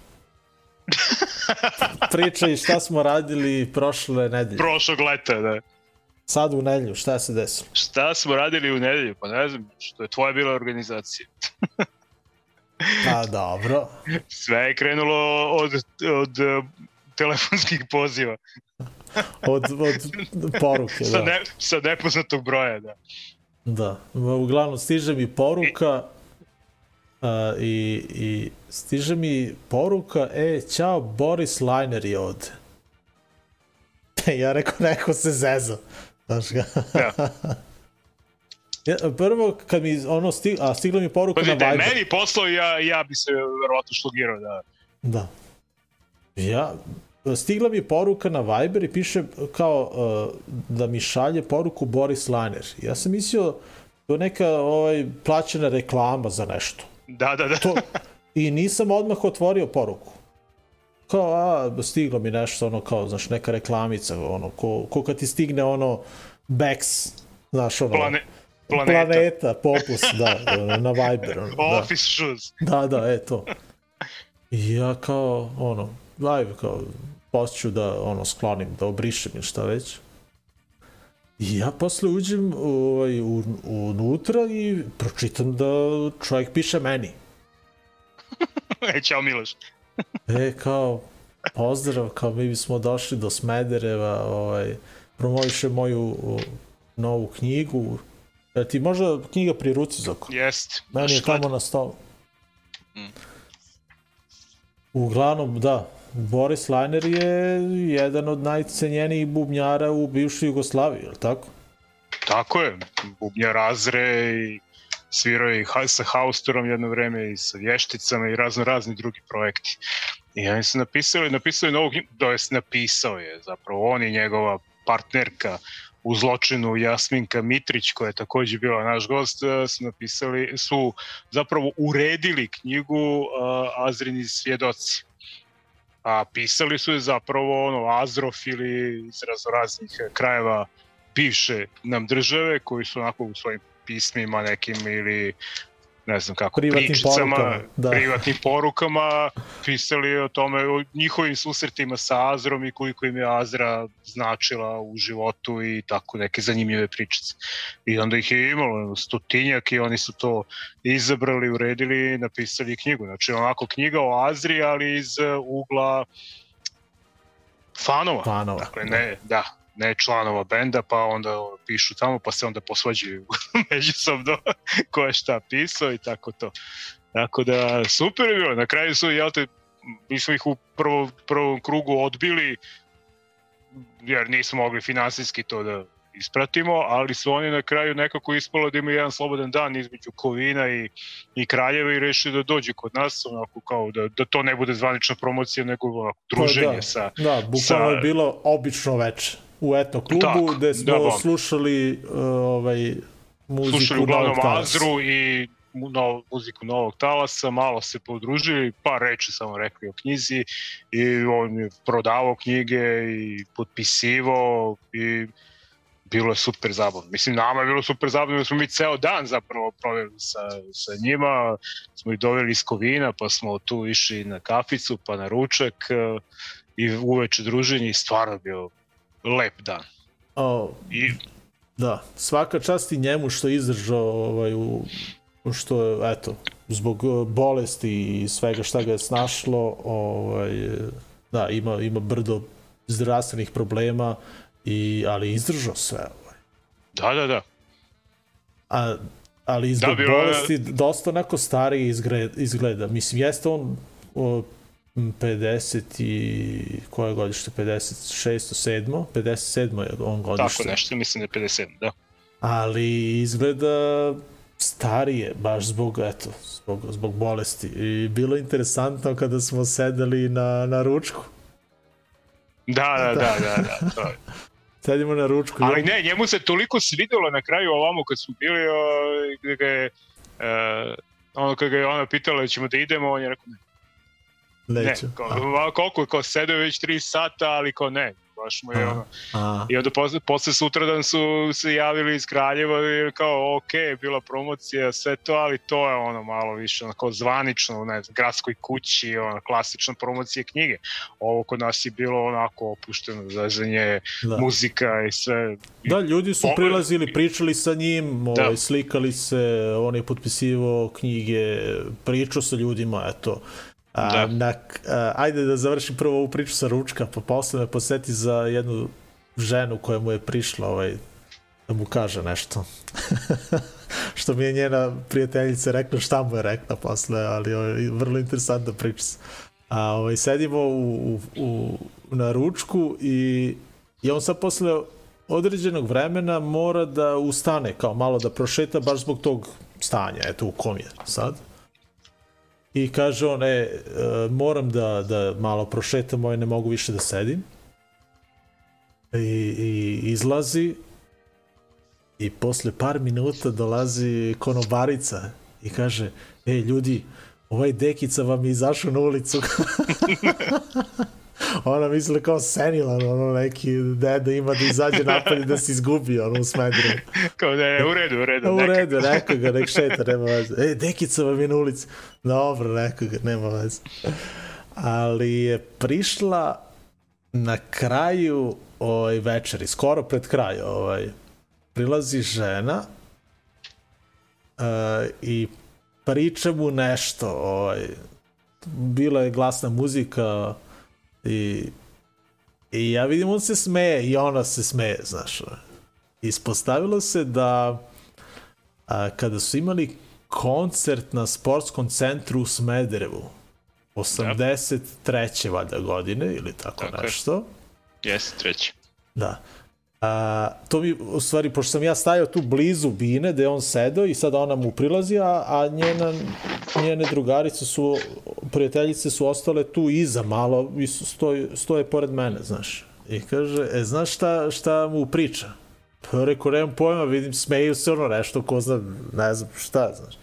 Pričaj šta smo radili prošle nedelje. Prošlog leta, da. Sad u nedelju, šta se desilo? Šta smo radili u nedelju? Pa ne znam, što je tvoja bila organizacija. Pa dobro. Sve je krenulo od, od uh, telefonskih poziva. Od, od poruke, Sa, da. ne, sa nepoznatog broja, da. Da, uglavnom stiže mi poruka a, i, i stiže mi poruka, e, ćao, Boris Lajner je ovde. ja rekao, neko se zezo. Znaš ga. Ja. Ja, prvo, kad mi ono stig, a stigla mi poruka Pa na da je Viber. meni poslao, ja, ja bi se verovatno šlogirao, da. Da. Ja, stigla mi poruka na Viber i piše kao uh, da mi šalje poruku Boris Lajner. Ja sam mislio to je neka ovaj, plaćena reklama za nešto. Da, da, da. To, I nisam odmah otvorio poruku. Kao, a, stiglo mi nešto, ono, kao, znaš, neka reklamica, ono, ko, ko kad ti stigne, ono, Bex, znaš, ono, Plane, planeta. planeta, popus, da, na Viber, ono, da. Office shoes. Da, da, e to. I ja kao, ono, aj, kao, poću da, ono, sklonim, da obrišem ili šta već. I ja posle uđem ovaj, u, unutra i pročitam da čovjek piše meni. E, čao Miloš. E, kao, pozdrav, kao mi bismo došli do Smedereva, ovaj, promoviše moju o, novu knjigu. E, ti možda knjiga pri ruci, Zoko? Jest. Meni je tamo na stolu. Mm. Uglavnom, da, Boris Lajner je jedan od najcenjenijih bubnjara u bivšoj Jugoslaviji, je li tako? Tako je, bubnja razre i svirao je sa Haustorom jedno vreme i sa vješticama i razno razni drugi projekti. I ja sam napisali, napisali novu knjigu, to jest napisao je zapravo on i njegova partnerka u zločinu Jasminka Mitrić koja je takođe bila naš gost eh, su napisali su zapravo uredili knjigu uh, Azrini svjedoci a pisali su je zapravo ono azrofili iz raznoraznih krajeva bivše nam države koji su onako u svojim pismima nekim ili ne znam kako, Privatnim pričicama, porukama, da. privatnim porukama, pisali o tome, o njihovim susretima sa Azrom i koliko im je Azra značila u životu i tako neke zanimljive pričice. I onda ih je imalo stotinjak i oni su to izabrali, uredili i napisali knjigu. Znači onako knjiga o Azri, ali iz uh, ugla fanova. Fanova, Dakle, ne, da, ne članova benda, pa onda pišu tamo, pa se onda posvađaju međusobno ko je šta pisao i tako to. Tako da, super je bilo. Na kraju su, jel te, mi smo ih u prvo, prvom krugu odbili, jer nismo mogli finansijski to da ispratimo, ali su oni na kraju nekako ispalo da imaju jedan slobodan dan između Kovina i, i Kraljeva i rešili da dođe kod nas, onako kao da, da to ne bude zvanična promocija, nego onako, druženje da, sa... Da, bukvalno sa- je bilo obično veče u etno klubu gde smo da, bom. slušali uh, ovaj, muziku slušali uglavnom. Azru i nov, muziku Novog Talasa, malo se podružili, par reči samo rekli o knjizi i on je prodavao knjige i potpisivao i bilo je super zabavno. Mislim, nama je bilo super zabavno, jer smo mi ceo dan zapravo proveli sa, sa njima, smo ih doveli iz Kovina, pa smo tu išli na kaficu, pa na ručak eh, i uveče druženje i stvarno bio lep dan. O, I da, svaka čast i njemu što je izdržao ovaj, u, što je, eto, zbog uh, bolesti i svega šta ga je snašlo, ovaj, da, ima, ima brdo zdravstvenih problema, i, ali izdržao sve. Ovaj. da, da, da. A, ali zbog da, bilo bolesti dosta onako stariji izgleda, izgleda. Mislim, jeste on o, m, 50 i koje godište? 56. 7. 57. je on godište. Tako nešto, mislim da je 57, da. Ali izgleda starije, baš zbog, eto, zbog, zbog bolesti. I bilo je interesantno kada smo sedeli na, na ručku. Da, da, da, da, da. To Sedimo na ručku. Ali ne, njemu se toliko svidelo na kraju ovamo kad smo bili, o, gde ga je, e, ono kad ga je ona pitala ćemo da idemo, on je rekao ne, Neću. ne kao, koliko je, kao sedeo već 3 sata, ali kao ne, baš mu je ono. I onda posle, posle sutradan su se javili iz Kraljeva i kao, ok, bila promocija, sve to, ali to je ono malo više onako zvanično, ne znam, gradskoj kući, ono, klasična promocija knjige. Ovo kod nas je bilo onako opušteno, zazanje, da. muzika i sve. Da, ljudi su Po- prilazili, pričali sa njim, ovaj, Da. slikali se, on je potpisivao knjige, pričao sa ljudima, eto. A, Da. na, a, ajde da završim prvo ovu priču sa ručka, pa posle me poseti za jednu ženu koja mu je prišla ovaj, da mu kaže nešto. što mi je njena prijateljica rekla šta mu je rekla posle, ali ovaj, vrlo interesantna priča. A ovaj, sedimo u, u, u, na ručku i, i on sad posle određenog vremena mora da ustane, kao malo da prošeta baš zbog tog stanja, eto u kom je sad. I kaže on, e, e, moram da, da malo prošetam, ovaj ne mogu više da sedim. I, i izlazi i posle par minuta dolazi konobarica i kaže, e ljudi, ovaj dekica vam je izašao na ulicu. Ona misle kao senilan, ono neki deda ima da izađe i da se izgubi ono u Smedru. Kao da je u redu, u redu. U redu, rekao ga, nek šeta, nema veze. E, dekica vam je na ulici. Dobro, rekao ga, nema veze. Ali je prišla na kraju ovaj, večeri, skoro pred kraj, ovaj, prilazi žena uh, i priča mu nešto, ovaj, bila je glasna muzika i, i ja vidim on se smeje i ona se smeje, znaš. Ispostavilo se da a, kada su imali koncert na sportskom centru u Smederevu 83. valjda godine ili tako, Tako nešto. Jeste, treći. Da. A, to mi, u stvari, pošto sam ja stajao tu blizu Bine, gde on sedao i sad ona mu prilazi, a, a njena, njene drugarice su, prijateljice su ostale tu iza malo i stoje, stoje pored mene, znaš. I kaže, e, znaš šta, šta mu priča? Pa rekao, nemam pojma, vidim, smeju se ono nešto, ko zna, ne znam šta, znaš.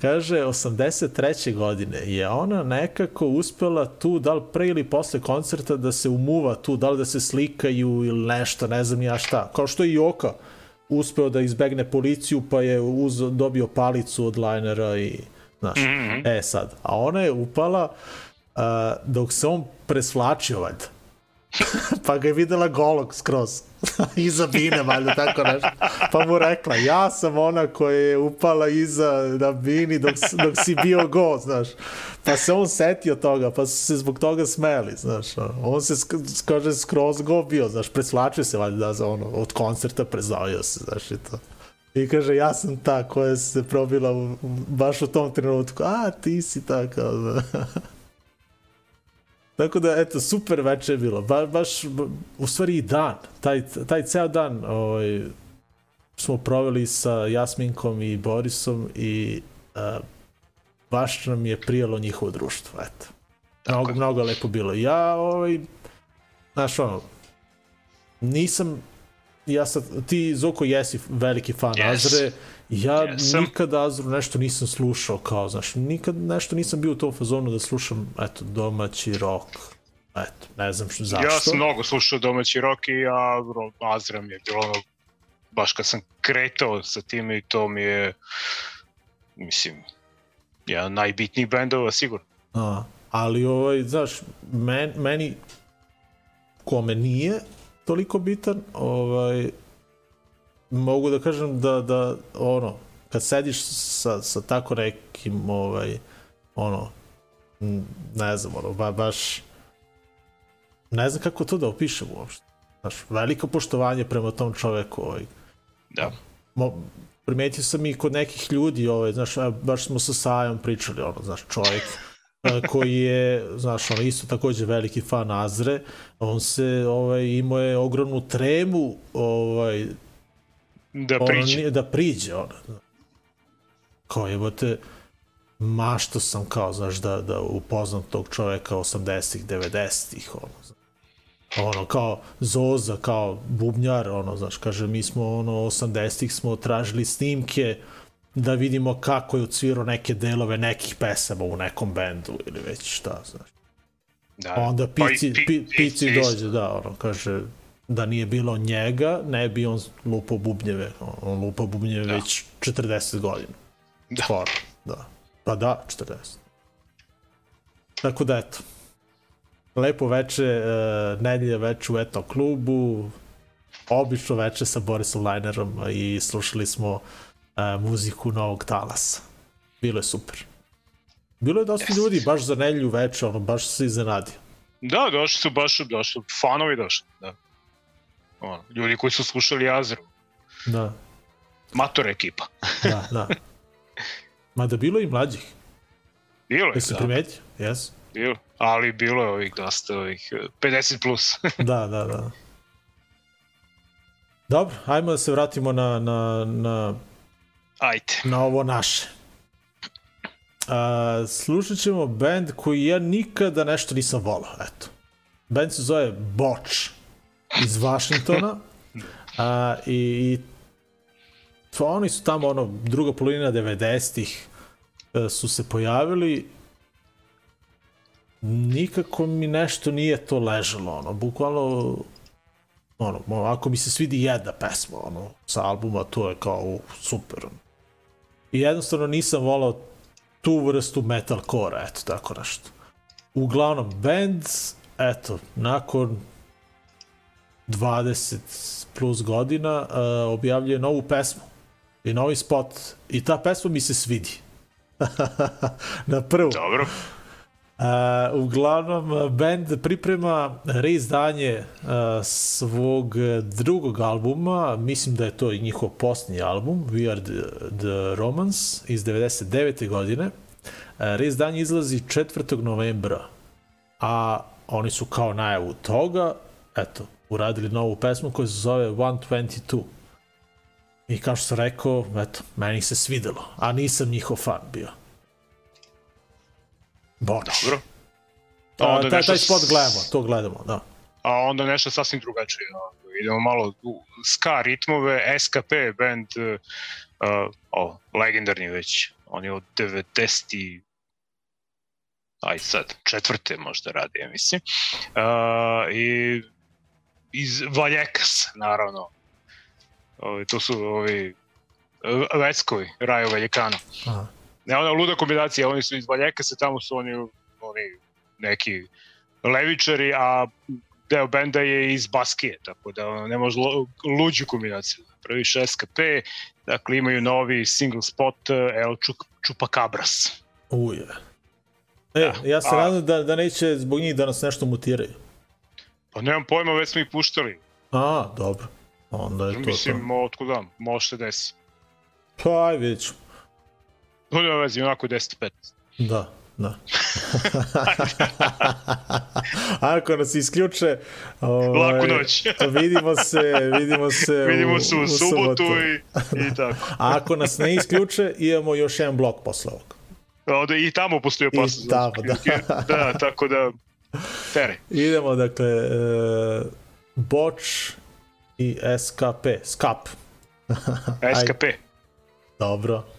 Kaže, 83. godine je ona nekako uspela tu, da li pre ili posle koncerta, da se umuva tu, da li da se slikaju ili nešto, ne znam ja šta. Kao što je i Joka uspeo da izbegne policiju, pa je uz, dobio palicu od linera i, znaš, mm -hmm. e sad, a ona je upala uh, dok se on presvlačio, valjda. pa ga je videla golog skroz. iza bine, valjda, tako nešto. Pa mu rekla, ja sam ona koja je upala iza na bini dok, dok si bio go, znaš. Pa se on setio toga, pa su se zbog toga smeli, znaš. On se, kaže, skroz go bio, znaš, presvlačio se, valjda, za ono, od koncerta prezavio se, znaš, i to. I kaže, ja sam ta koja se probila u, baš u tom trenutku. A, ti si ta, kao da. Tako da, eto, super veče je bilo. Ba, baš, ba, u stvari i dan. Taj, taj ceo dan ovaj, smo proveli sa Jasminkom i Borisom i uh, baš nam je prijelo njihovo društvo, eto. Tako mnogo, mnogo lepo bilo. Ja, ovaj, znaš, ono, nisam, ja sad, ti, Zoko, jesi veliki fan yes. Azre, ja yes. nikad Azru nešto nisam slušao, kao, znaš, nikad nešto nisam bio u tom fazonu da slušam, eto, domaći rock, eto, ne znam što, zašto. Ja sam mnogo slušao domaći rock i ja, Azra mi je bilo ono, baš kad sam kretao sa tim i to mi je, mislim, jedan najbitnijih bendova, sigurno. A, ali, ovaj, znaš, men, meni, kome nije toliko bitan, ovaj, mogu da kažem da, da ono, kad sediš sa, sa tako nekim, ovaj, ono, ne znam, ono, ba, baš, ne znam kako to da opišem uopšte. Znaš, veliko poštovanje prema tom čoveku, ovaj. Da. Mo, primetio sam i kod nekih ljudi, ovaj, znaš, baš smo sa Sajom pričali, ono, znaš, čovjek koji je, znaš, ono, isto takođe veliki fan Azre, on se, ovaj, imao je ogromnu tremu, ovaj, da priđe. Ono, da priđe, ono. Kao je, te, mašto sam kao, znaš, da, da upoznam tog čoveka 80-ih, 90-ih, ono, znaš. ono, kao Zoza, kao bubnjar, ono, znaš, kaže, mi smo, ono, 80-ih smo tražili snimke da vidimo kako je ucvirao neke delove nekih pesama u nekom bendu ili već šta, znaš. Da, onda Pici, pa pi, Pici dođe, da, ono, kaže, da nije bilo njega, ne bi on lupao bubnjeve. On lupa bubnjeve da. već 40 godina. Da. Skoro, da. Pa da, 40. Tako da, eto. Lepo veče, uh, nedelje veče u Eto klubu, obično veče sa Borisom Lajnerom i slušali smo uh, muziku Novog Talasa. Bilo je super. Bilo je dosta yes. ljudi, baš za nedelju veče, ono, baš se iznenadio. Da, došli su baš, došli, fanovi došli, da. Ono, ljudi koji su slušali Azru. Da. Mator ekipa. da, da. Mada bilo i mlađih. Bilo je, Jesi da. primetio? Jes. Bilo, ali bilo je ovih dosta, ovih 50 eh, plus. da, da, da. Dobro, ajmo da se vratimo na, na, na, Ajde. na ovo naše. A, slušat ćemo band koji ja nikada nešto nisam volao, eto. Band se zove Botch iz Vašingtona a, i, i to oni su tamo ono druga polovina 90-ih e, su se pojavili nikako mi nešto nije to ležalo ono bukvalno ono ako mi se svidi jedna pesma ono sa albuma to je kao uh, super i jednostavno nisam volao tu vrstu metalcore eto tako nešto uglavnom band eto nakon 20 plus godina uh, objavljuje novu pesmu i novi spot i ta pesma mi se svidi. na prvu. Dobro. Uh, uglavnom, band priprema reizdanje uh, svog drugog albuma, mislim da je to i njihov posljednji album, We Are the, the Romans, iz 99. godine. Uh, reizdanje izlazi 4. novembra, a oni su kao najavu toga, eto, uradili novu pesmu koja se zove 122. I kao što sam rekao, eto, meni se svidelo, a nisam njihov fan bio. Boč. Dobro. A, taj, taj spot gledamo, to gledamo, da. A onda nešto sasvim drugačije. Idemo malo u ska ritmove, SKP band, uh, o, legendarni već, on je od 90 aj sad, četvrte možda radi, ja mislim. Uh, I iz Valjekas, naravno. Ovi, to su ovi Veckovi, Rajo Valjekano. Aha. Ne, ona luda kombinacija, oni su iz Valjeka, se tamo su oni, oni neki levičari, a deo benda je iz Baskije, tako da ne može luđu kombinaciju. Praviš SKP, dakle imaju novi single spot eh, El Čuk, Chupacabras. Uje. E, ja se a- nadam da, da neće zbog njih da nas nešto mutiraju. Pa nemam pojma, već smo ih puštali. A, dobro. Onda je to Mislim, to. otkuda, može se desi. Pa, aj vidjet ćemo. No, nema vezi, onako je 10-15. Da, da. Ako nas isključe, ovaj, Laku noć. vidimo se, vidimo se Vidimo se u, subotu i, i tako. A ako nas ne isključe, imamo još jedan blok posle ovog. Onda i tamo postoji opasnost. I tamo, da. da, tako da, tere. Idemo, dakle, e, Boč i SKP, SKAP. SKP. Dobro.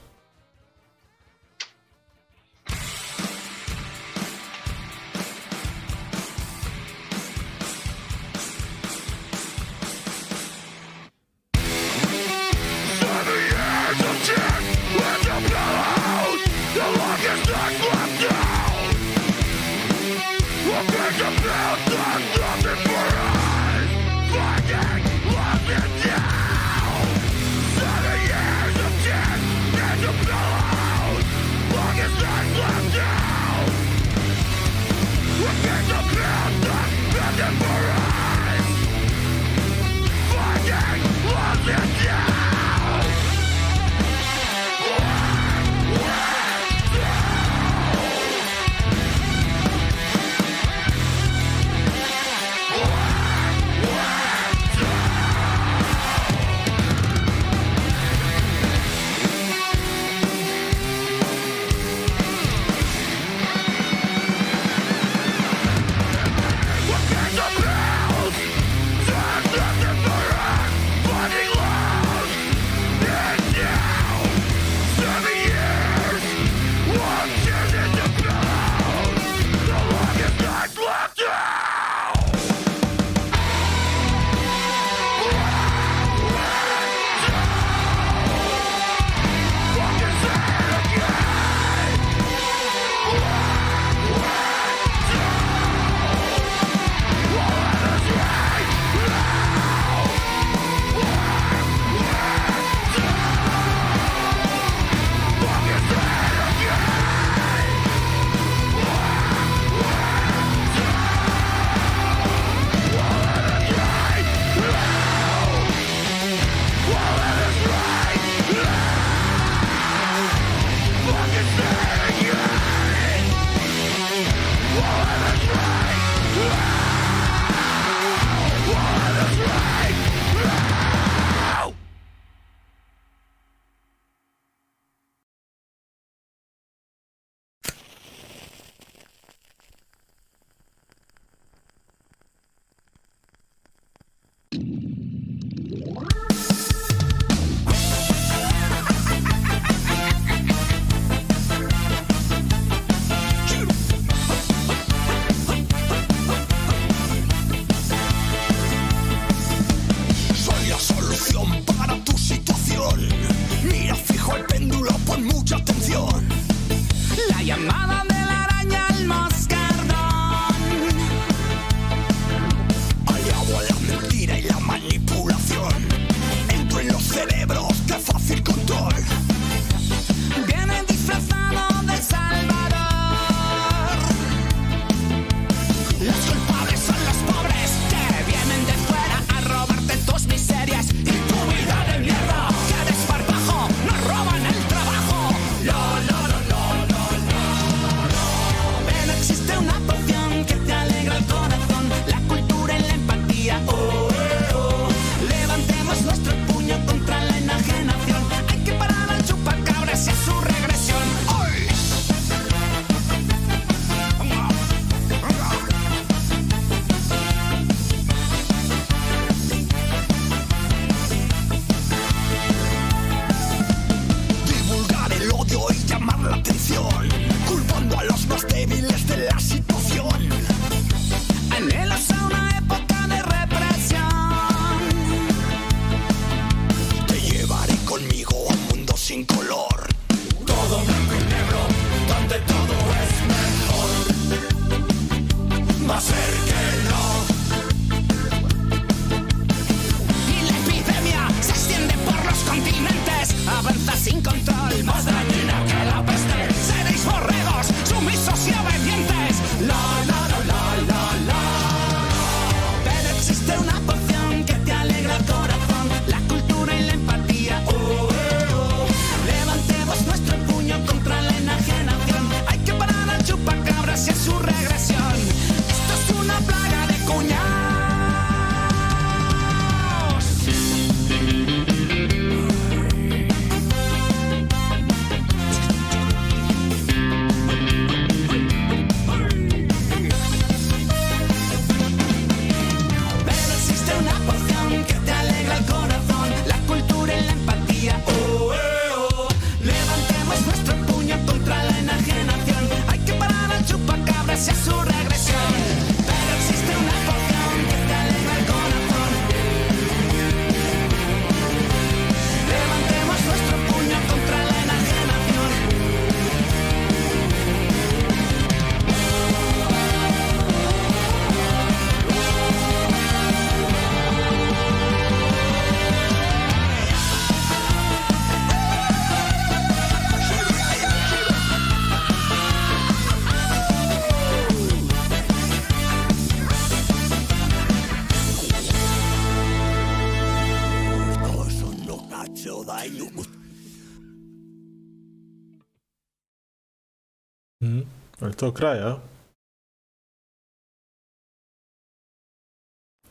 Je to kraj, a?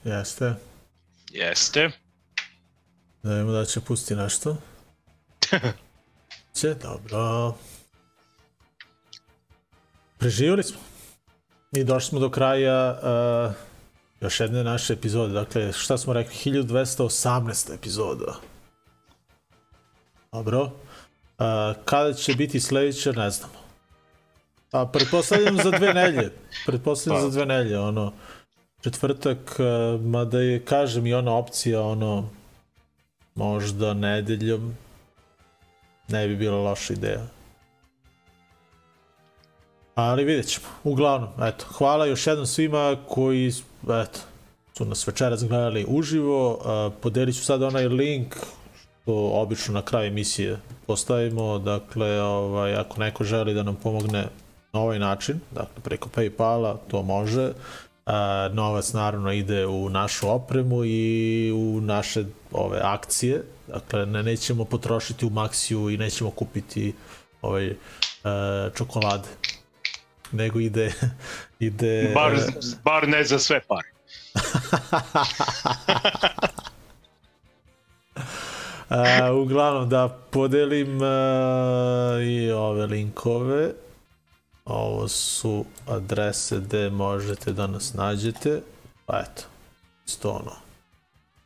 Jeste. Jeste. Da vidimo da će pusti nešto. Će, dobro. Preživjeli smo. I došli smo do kraja uh, još jedne naše epizode. Dakle, šta smo rekli? 1218. epizoda. Dobro. Uh, kada će biti sledeća, ne znamo. A pretpostavljam za dve nelje. Pretpostavljam za dve nelje, ono četvrtak, uh, mada je, kažem, i ona opcija, ono, možda nedeljom, ne bi bila loša ideja. Ali vidjet ćemo. Uglavnom, eto, hvala još jednom svima koji, eto, su nas večeras gledali uživo. Uh, podelit ću sad onaj link što obično na kraju emisije postavimo. Dakle, ovaj, ako neko želi da nam pomogne na ovaj način, dakle preko Paypala, to može. A, novac naravno ide u našu opremu i u naše ove akcije. Dakle, ne, nećemo potrošiti u Maxiju i nećemo kupiti ovaj, e, čokolade. Nego ide... ide Bar, bar ne za sve pare. A, uglavnom da podelim a, i ove linkove. Ovo su adrese gde možete da nas nađete. Pa eto, isto ono.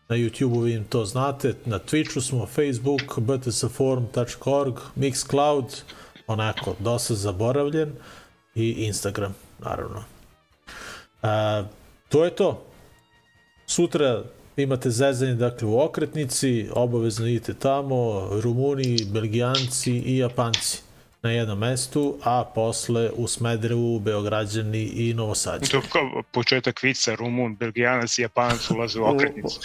Na YouTube-u vidim to znate, na Twitchu smo, Facebook, btsforum.org, Mixcloud, onako, dosta zaboravljen, i Instagram, naravno. A, to je to. Sutra imate zezanje dakle u okretnici, obavezno idete tamo, Rumuni, Belgijanci i Japanci na jednom mestu, a posle u Smederevu, Beograđani i Novosadđani. To je kao početak vica, Rumun, Belgijanac i Japanac ulaze u okretnicu.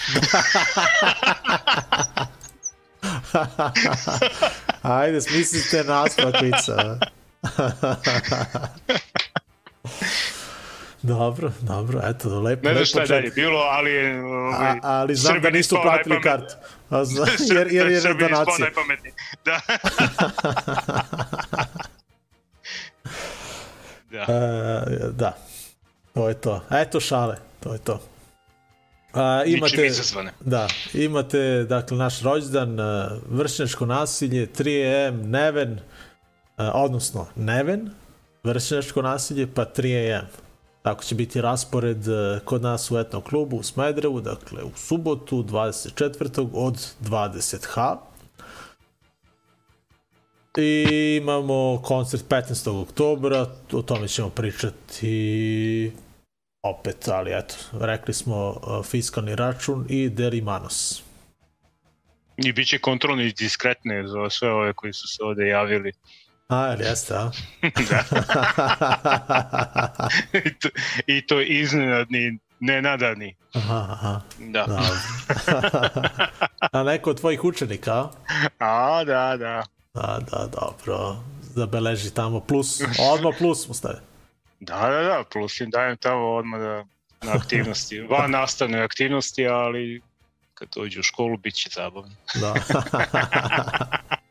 Ajde, smislite nastavak vica. Dobro, dobro, eto, lepo. Ne znam šta je dalje bilo, ali... Ovaj, A, ali znam da Srbini nisu platili najpamet- kartu. A, zna, jer, jer je Srbini ispao donacija. najpametniji. Da. da. E, da, to je to. Eto šale, to je to. A, imate, da, imate, dakle, naš rođendan, e, vršnjačko nasilje, 3am, Neven, e, odnosno Neven, vršnjačko nasilje, pa 3am. Tako će biti raspored e, kod nas u etnom klubu u Smedrevu, dakle u subotu 24. od 20h. I imamo koncert 15. oktobra, o tome ćemo pričati opet, ali eto, rekli smo uh, fiskalni račun i Derimanos. I bit će kontrolni i diskretne za sve ove koji su se ovde javili. A, jel jeste, a? I, to, I to iznenadni, nenadani. aha, aha, Da. da. a neko od tvojih učenika, a? Da, da. Da, da, dobro. Zabeleži tamo plus, odmah plus mu stave. Da, da, da, plus im dajem tamo odmah da, na aktivnosti. Van nastavne aktivnosti, ali kad dođu u školu bit će zabavno. Da.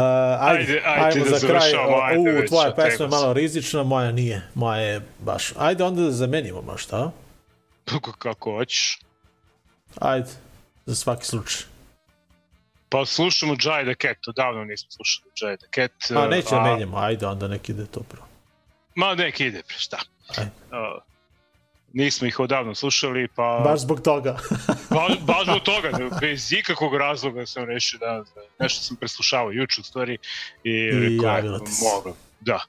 Uh, ajde, Ajde, ajde ajmo da za kraj. završavamo, ajde U, tvoja pesma je malo rizična, moja nije. Moja je baš... Ajde onda da zamenimo možda, a? Kako, kako hoćeš. Ajde, za svaki slučaj. Pa slušamo Jai the Cat, odavno nismo slušali Jai the Cat. A neće da menjamo, ajde onda nek ide to prvo. Ma nek ide, pre, šta. Ajde. Uh, nismo ih odavno slušali, pa... Baš zbog toga. Ba, baš zbog toga, bez ikakvog razloga sam rešio da, da nešto sam preslušavao juče u stvari i, I rekao, mogu. Da,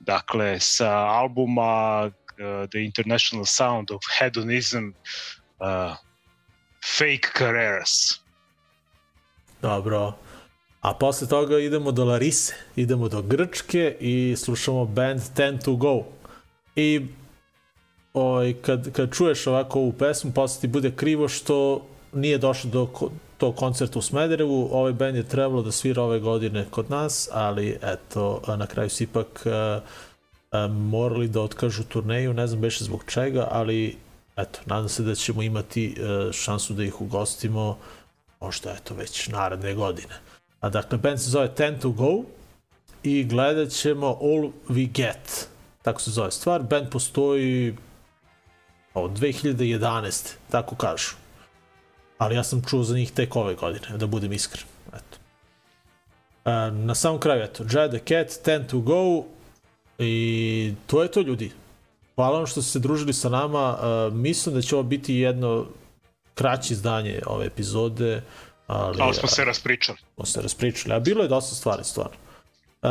dakle, sa albuma uh, The International Sound of Hedonism, uh, Fake Carreras. Dobro. A posle toga idemo do Larise, idemo do Grčke i slušamo band Ten to Go. I oj, kad, kad čuješ ovako ovu pesmu, posle ti bude krivo što nije došlo do tog koncerta u Smederevu. Ovaj band je trebalo da svira ove godine kod nas, ali eto, na kraju su ipak morali da otkažu turneju, ne znam beše zbog čega, ali eto, nadam se da ćemo imati a, šansu da ih ugostimo možda eto već naredne godine. A dakle, band se zove Ten to Go i gledat ćemo All We Get, tako se zove stvar. Band postoji od 2011. tako kažu. Ali ja sam čuo za njih tek ove godine, da budem iskren. Eto. E, na samom kraju, eto, Jad the Cat, Ten to Go i to je to ljudi. Hvala vam što ste se družili sa nama. E, mislim da će ovo biti jedno kraće izdanje ove epizode. Ali, Ali smo se raspričali. Smo se raspričali, a bilo je dosta stvari, stvarno. E,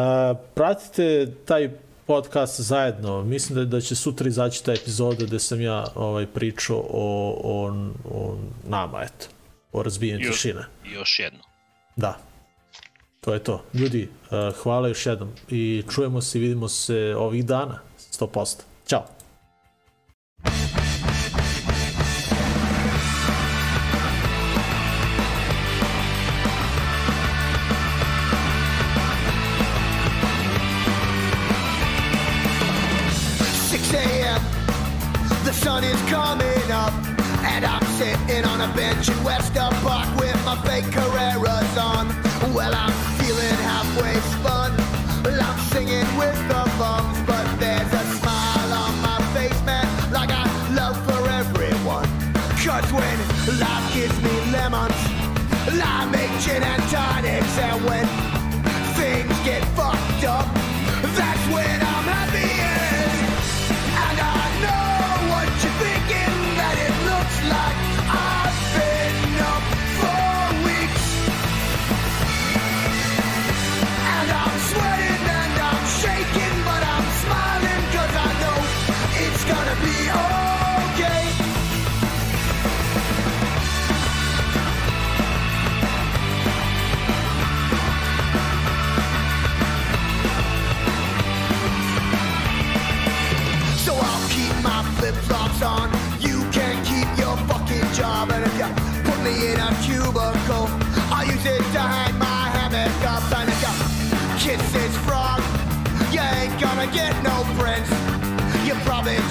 pratite taj podcast zajedno. Mislim da, da će sutra izaći ta epizoda gde sam ja ovaj, pričao o, o, o nama, eto. O razbijanju Još- tišine. Još jedno. Da. To je to. Ljudi, uh, hvala još jednom i čujemo se i vidimo se ovih dana. 100%. Ćao. Sun is coming up, and I'm sitting on a bench in Wester Park with my fake Carreras on. Well, I'm feeling halfway spun. Well, I'm singing with the bums, but there's a smile on my face, man, like I love for everyone. Cause when life gives me lemons, I make gin and tonics, and when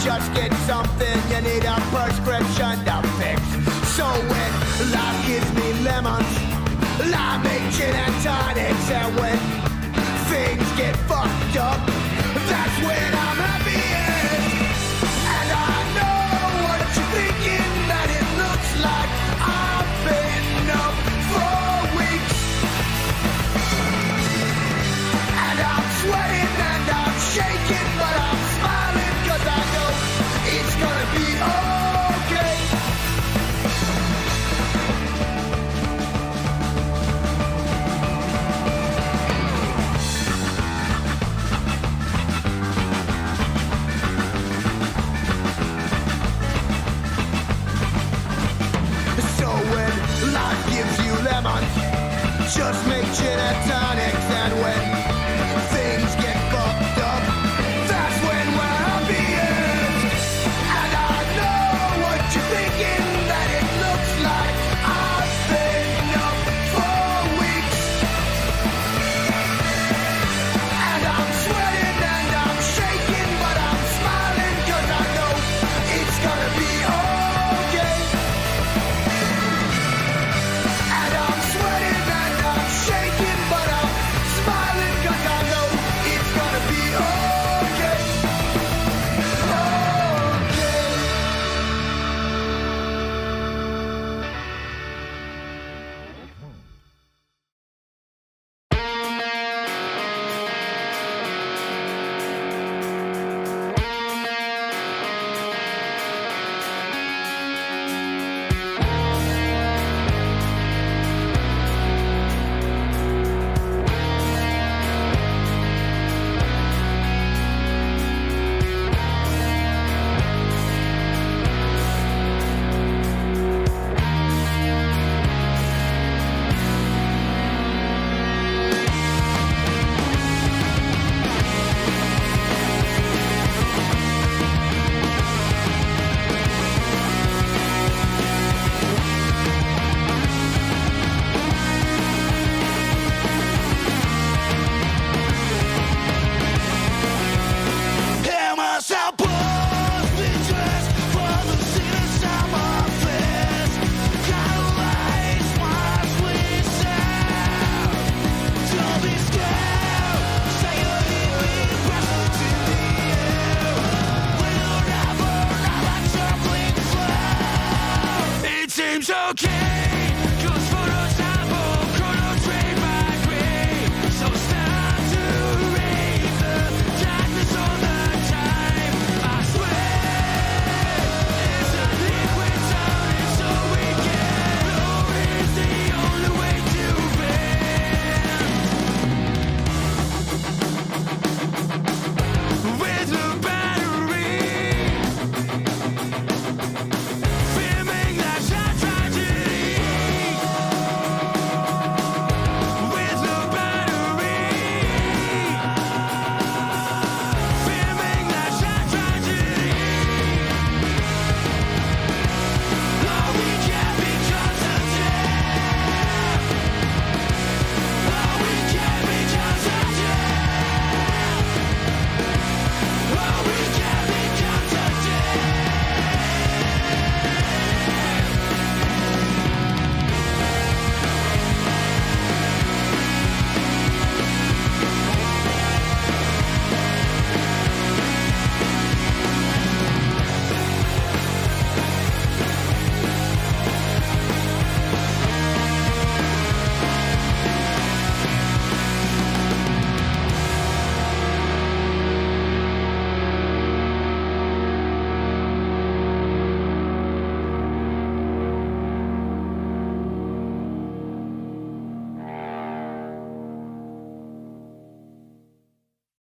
just get something you need a prescription to fix. So when life gives me lemons, I make gin and tonics. And when